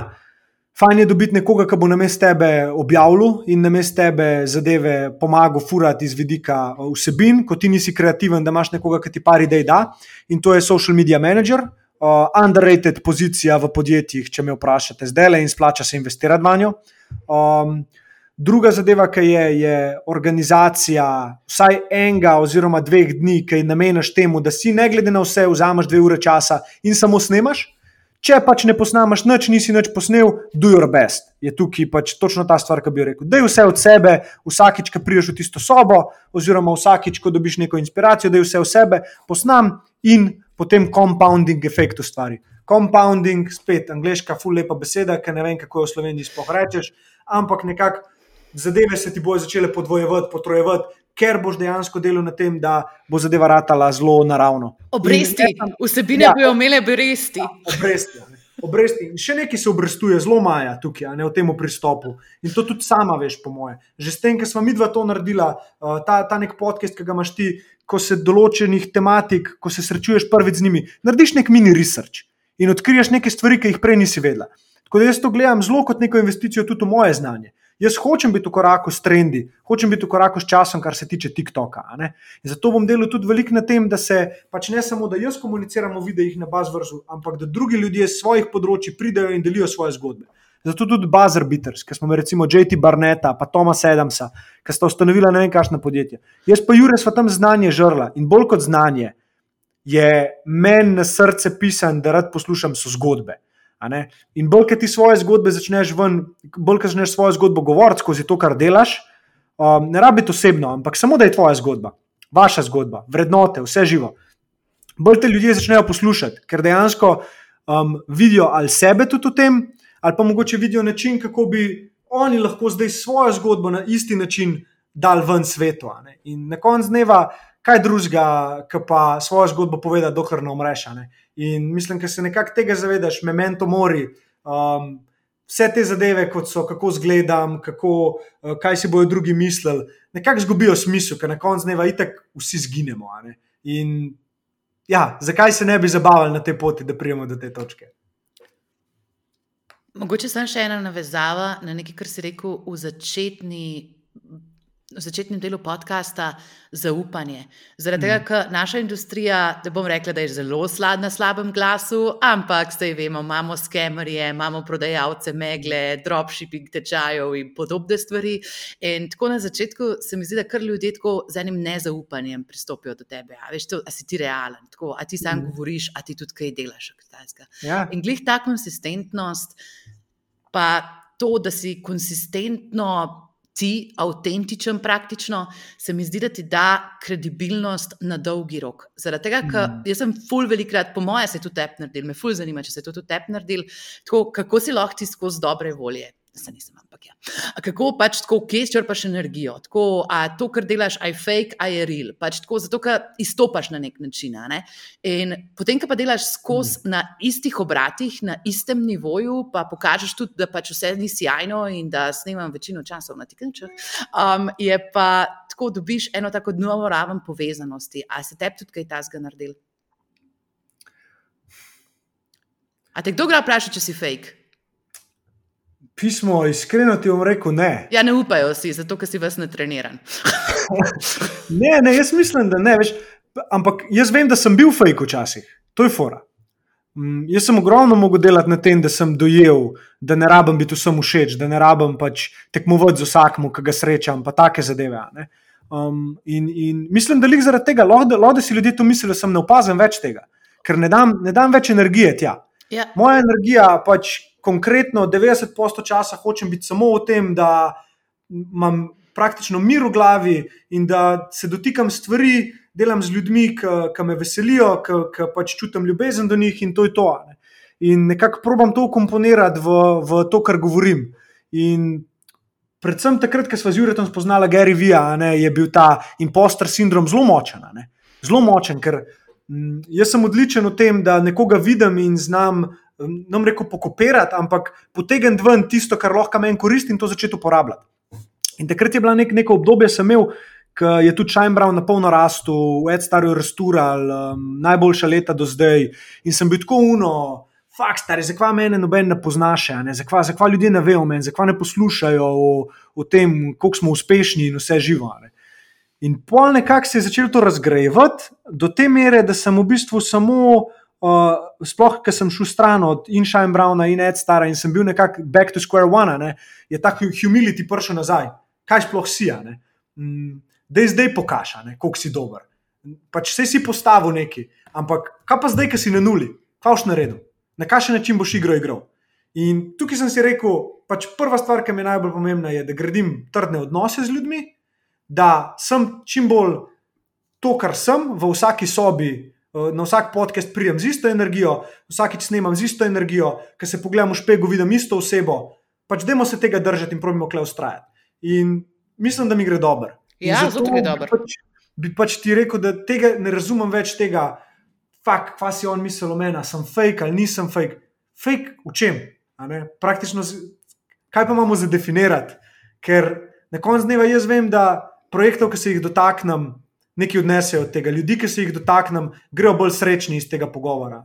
Fajn je dobiti nekoga, ki bo na mestu tebe objavljal in na mestu tebe zadeve pomagal furati iz vidika vsebin, ko ti nisi kreativen, da imaš nekoga, ki ti par idej da. In to je social media manager, uh, underrated pozicija v podjetjih, če me vprašate, zdaj le in splača se investirati v njo. Um, druga zadeva, ki je, je organizacija vsaj enega oziroma dveh dni, ki jih namenaš temu, da si ne glede na vse, vzameš dve ure časa in samo snemaš. Če pač ne posnameš nič, nisi nič posnel, do your best. Je tukaj pač točno ta stvar, ki bi rekel. Da je vse od sebe, vsakič, ko priješ v tisto sobo, oziroma vsakič, ko dobiš neko inspiracijo, da je vse od sebe, posnam in potem compounding efekt ustvari. Compounding, spet angliška, ful lepa beseda, ki ne vem, kako jo v Sloveniji sploh rečeš, ampak nekako zadeve se ti bojo začele podvojevati, potrojevati, ker boš dejansko delal na tem, da bo zadeva ratala zelo naravno. Obresti, in, vsebine ja, bojo imele obresti. Ja, obresti. Obresti. Še nekaj se obrestuje, zelo maja tukaj, ne v tem pristopu. In to tudi sama veš, po moje. Že s tem, ker smo mi dva to naredila, uh, ta, ta nek podcast, ki ga imaš ti, ko se določenih tematik, ko se srečuješ prvič z njimi, narediš nek mini research in odkriješ neke stvari, ki jih prej nisi vedela. Tako da jaz to gledam zelo kot neko investicijo tudi v moje znanje. Jaz hočem biti v koraku s trendi, hočem biti v koraku s časom, kar se tiče TikToka. Zato bom delal tudi veliko na tem, da se pač ne samo, da jaz komuniciram v videih na BuzzWordu, ampak da drugi ljudje iz svojih področji pridejo in delijo svoje zgodbe. Zato tudi Buzzer Beaters, ki smo recimo J.T. Barneta, pa Toma Sedamsa, ki sta ustanovila ne vem kakšno podjetje. Jaz pa Jure sva tam znanje žrla in bolj kot znanje je meni na srce pisan, da rad poslušam so zgodbe. In bolj, ki ti svoje zgodbe začneš ven, bolj, ki začneš svojo zgodbo govoriti skozi to, kar delaš, um, ne rabi to osebno, ampak samo da je tvoja zgodba, vaša zgodba, vrednote, vse živo. Bolj te ljudje začnejo poslušati, ker dejansko um, vidijo ali sebe tudi v tem, ali pa mogoče vidijo način, kako bi oni lahko zdaj svojo zgodbo na isti način dal ven svetu. In na koncu dneva, kaj drugega, ki pa svojo zgodbo poveda, dokler ne umreš. In mislim, da se nekako tega zavedaš, memento mori. Um, Vse te zadeve, kot so, kako izgledam, kako, uh, kaj si bodo drugi mislili, nekako izgubijo smisel, ker na koncu dneva itek vsi zginemo. In ja, zakaj se ne bi zabavali na tej poti, da prijemo do te točke? Mogoče sem še ena navezava na nekaj, kar si rekel v, začetni, začetnem delu podcasta, zaupanje. Zaradi tega, mm. ker naša industrija, da bom rekla, da je zelo slab na slabem glasu, ampak zdaj vemo, imamo skemerje, imamo prodajalce megle, dropshipping tečajev in podobne stvari. In tako na začetku se mi zdi, da kar ljudje tako z enim nezaupanjem pristopijo do tebe. A, veš, to, a si ti realen, tako, a ti sam mm. govoriš, a ti tudi kaj delaš. Ja. In glih ta konsistentnost pa to, da si konsistentno ti, avtentičen, praktično, se mi zdi, da ti da kredibilnost na dolgi rok. Zaradi tega, ker mm. jaz sem full velikrat, po mojem, se tudi tep naredil, me full zanima, če se to tudi tep naredil, tako kako si lahko ti skozi dobre volje se nisem, ampak ja. A kako pač tako, kje črpaš energijo? Tako, a to, kar delaš, aj fake, aj real. Pač tako, zato, ker izstopaš na nek način. Ne? In potem, ko pa delaš skozi mm. na istih obratih, na istem nivoju, pa pokažeš tudi, da pač vse ni sjajno in da snemam večino časa na tiknčah, um, je pa tako, dobiš eno tako novo raven povezanosti. A se tebi tudi kaj tasga naredil? A te kdo gre vprašati, če si fake? Pismo, iskreno ti bom rekel, ne. Ja, ne upajo si, zato ker si vas ne treniran. ne, ne, jaz mislim, da ne. Veš, ampak jaz vem, da sem bil fake včasih, to je fora. Mm, jaz sem ogromno mogel delati na tem, da sem dojel, da ne rabim biti vsem všeč, da ne rabim pač tekmovati z vsakim, ki ga srečam, pa take zadeve. Um, in, in mislim, da jih zaradi tega, lahko da si ljudje to mislijo, da sem ne opazim več tega, ker ne dam, ne dam več energije tja. Ja. Moja energija pač konkretno 90% časa hočem biti samo v tem, da imam praktično mir v glavi in da se dotikam stvari, delam z ljudmi, ki me veselijo, ki pač čutim ljubezen do njih in to je to. Ne. In nekako probujem to ukomponirati v, v to, kar govorim. In predvsem takrat, ko smo z Juretom spoznali Gary Vija, je bil ta impostor sindrom zelo močen. Zelo močen, ker m, mm, jaz sem odličen v tem, da nekoga vidim in znam ne reko pokopirati, ampak potegniti ven tisto, kar lahko meni koristi in to začeti uporabljati. In takrat je bila nek, neko obdobje, sem imel, ki je tudi Čajnbraun na polno rastu, v Edstarju Restural, um, najboljša leta do zdaj. In sem bil tako uno, fakt, stari, zakaj mene noben ne poznaš, zakaj, zakaj ljudje ne vejo o meni, zakaj ne poslušajo o, o tem, koliko smo uspešni in vse živo. Ne? In pol nekako se je začelo to razgrajevati do te mere, da sem v bistvu samo uh, sploh, ker sem šel stran od Inša in Brauna in Ed Stara in sem bil nekako back to square one, ne, je ta humility prišel nazaj. Kaj sploh si, mm, da je zdaj pokaša, koliko si dober. Pač vse si postavil neki, ampak kaj pa zdaj, ki si na nuli, kaj boš naredil, na kakšen način boš igro igral. In tukaj sem si rekel, pač prva stvar, ki mi je najbolj pomembna, je, da gradim trdne odnose z ljudmi, da sem čim bolj to, kar sem v vsaki sobi, na vsak podcast pridem z isto energijo, vsakič snemam z isto energijo, ker se pogledam v špegu, vidim isto osebo. Pač dajmo se tega držati in pravimo, kle ustrajati. In mislim, da mi gre dobro. Ja, zato mi gre dobro. Pač, bi pač ti rekel, da tega ne razumem več tega, fakt, kva si on misel o meni, sem fake ali nisem fake. Fake v čem? Praktično, kaj pa imamo za definirati? Ker na koncu dneva jaz vem, da projektov, ki se jih dotaknem, nekaj odnesejo od tega. Ljudje, ki se jih dotaknem, grejo bolj srečni iz tega pogovora.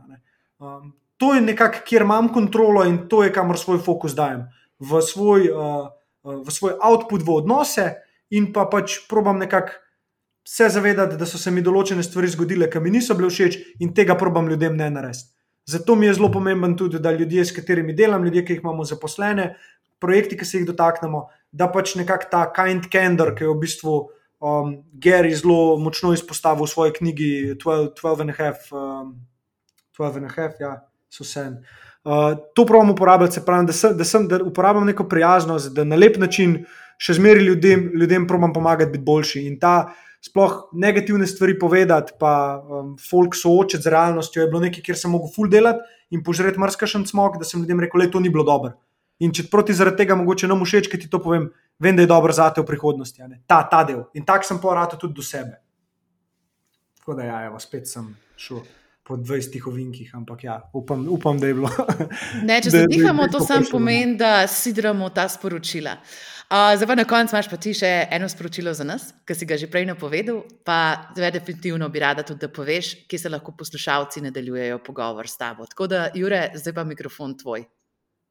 Um, to je nekako, kjer imam kontrolo in to je, kamor svoj fokus dajem. V svoj uh, v svoj output, v odnose in pa pač probam nekako se zavedati, da so se mi določene stvari zgodile, ki mi niso bile všeč in tega probam ljudem ne narediti. Zato mi je zelo pomemben tudi, da ljudje, s katerimi delam, ljudje, ki jih imamo zaposlene, projekti, ki se jih dotaknemo, da pač nekako ta kind candor, ki je v bistvu um, Gary zelo močno izpostavil v svoji knjigi 12 and a half, um, 12 and a half, ja, so vse. Uh, to pravim uporabljati, se pravi, da, sem, da, sem, da uporabljam neko prijaznost, da na lep način še zmeraj ljudem, ljudem probam pomagati biti boljši. In ta sploh negativne stvari povedati, pa um, folk soočiti z realnostjo, je bilo nekaj, kjer sem mogel full delati in požreti marsikšen smog, da sem ljudem rekel, da to ni bilo dobro. In če proti zaradi tega mogoče nam všeč, ki ti to povem, vem, da je dobro za te v prihodnosti. Ta, ta del. In tak sem poratil tudi do sebe. Tako da, ja, evo, spet sem šel. Po 20 ovinkih, ampak ja, upam, upam, da je bilo. Ne, če se dihamo, to samo pomeni, da sidramo ta sporočila. Uh, zdaj pa na koncu imaš pa ti še eno sporočilo za nas, ki si ga že prej napovedal. Pa zdaj definitivno bi rada tudi, da poveš, kje se lahko poslušalci nadaljujejo pogovor s tabo. Tako da, Jure, zdaj pa mikrofon tvoj.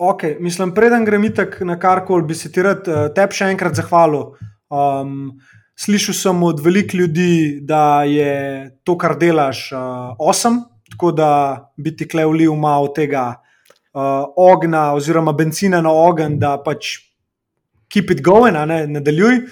Ok, mislim, preden grem itak na karkoli, bi se ti rad uh, tebi še enkrat zahvalil. Um, slišal sem od velikih ljudi, da je to, kar delaš, uh, osem, tako da bi ti klej vlil malo tega uh, ognja, oziroma benzina na ogen, da pač keep it going, ne, nadaljuj.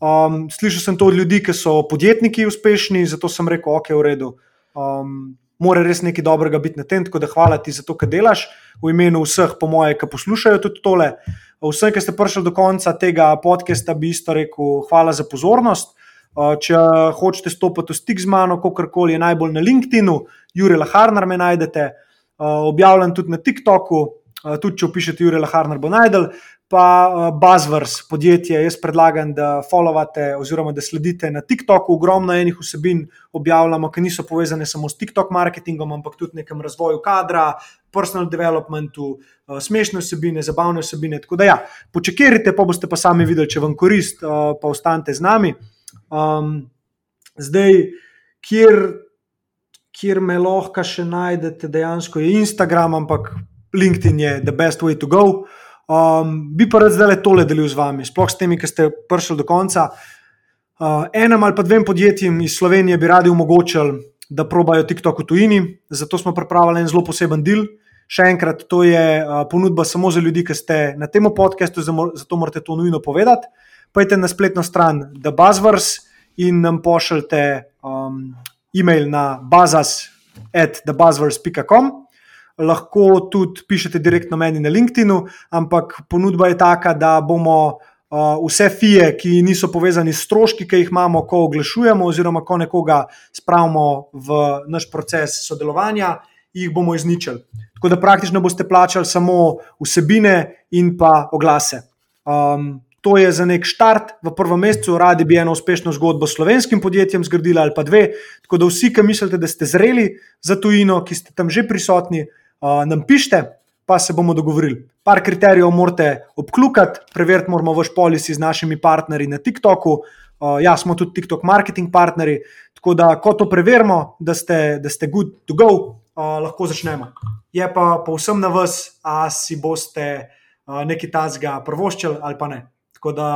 Um, slišal sem to od ljudi, ki so podjetniki uspešni, zato sem rekel, ok, v redu. Um, mora res nekaj dobrega biti na tem, tako da hvala ti za to, kar delaš, v imenu vseh, po moje, ki poslušajo tudi tole. Vsem, ki ste prišli do konca tega podcasta, bi isto rekel, hvala za pozornost. Če hočete stopiti v stik z mano, kakorkoli je najbolj na LinkedIn, Jurek Laharnar me najdete, objavljam tudi na TikToku, tudi če opišete Jurek Laharnar, bo najdel pa uh, Buzzwords podjetje. Jaz predlagam, da followate oziroma da sledite na TikToku. Ogromno enih vsebin objavljamo, ki niso povezane samo s TikTok marketingom, ampak tudi nekem razvoju kadra, personal developmentu, uh, smešne vsebine, zabavne vsebine. Tako da ja, počekajte, pa boste pa sami videli, če vam korist, uh, pa ostanite z nami. Um, zdaj, kjer, kjer me lahko še najdete, dejansko je Instagram, ampak LinkedIn je the best way to go. Um, bi pa rad zdaj le tole delil z vami, sploh s temi, ki ste prišli do konca. Uh, enem ali pa dvem podjetjem iz Slovenije bi radi omogočili, da probajo TikTok v tujini, zato smo pripravili en zelo poseben del. Še enkrat, to je uh, ponudba samo za ljudi, ki ste na tem podkastu, zato morate to nujno povedati. Pojdite na spletno stran The Buzzwords in nam pošljite um, e-mail na bazas.thebuzzwords.com lahko tudi pišete direktno meni na LinkedIn, ampak ponudba je taka, da bomo uh, vse fije, ki niso povezani s stroški, ki jih imamo, ko oglašujemo, oziroma ko nekoga spravimo v naš proces sodelovanja, jih bomo izničili. Tako da praktično boste plačali samo vsebine in pa oglase. Um, To je za nek štart v prvem mesecu, radi bi eno uspešno zgodbo s slovenskim podjetjem zgradili ali pa dve. Tako da vsi, ki mislite, da ste zreli za tujino, ki ste tam že prisotni, nam pišite, pa se bomo dogovorili. Par kriterijev morate obklukati, preveriti moramo vaš policy z našimi partnerji na TikToku. Uh, ja, smo tudi TikTok marketing partnerji, tako da, ko to preverimo, da ste, da ste good to go, uh, lahko začnemo. Je pa povsem na vas, a si boste uh, nekaj tazga prvoščili ali pa ne. Tako da,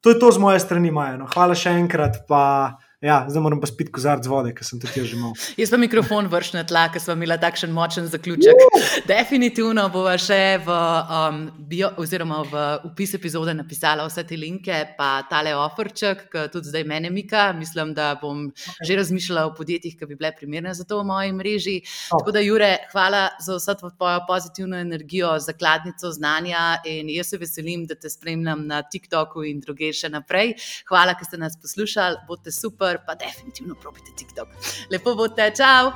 to je to z moje strani, Maja. No. Hvala še enkrat. Pa, Ja, zdaj moram pa spiti kozarc vode, ker sem tudi že imel. Jaz pa mikrofon vršim na tla, ker smo imeli takšen močen zaključek. Uh! Definitivno bova še v, um, bio, oziroma v opis epizode napisala vse te linke, pa tale ofrček, ki tudi zdaj mene mika. Mislim, da bom okay. že razmišljala o podjetjih, ki bi bile primerne za to v moji mreži. Oh. Tako da, Jure, hvala za vso tvojo pozitivno energijo, zakladnico znanja in jaz se veselim, da te spremljam na TikToku in druge še naprej. Hvala, ker ste nas poslušali, bote super pa definitivno probite TikTok. Lepo bo te, čau!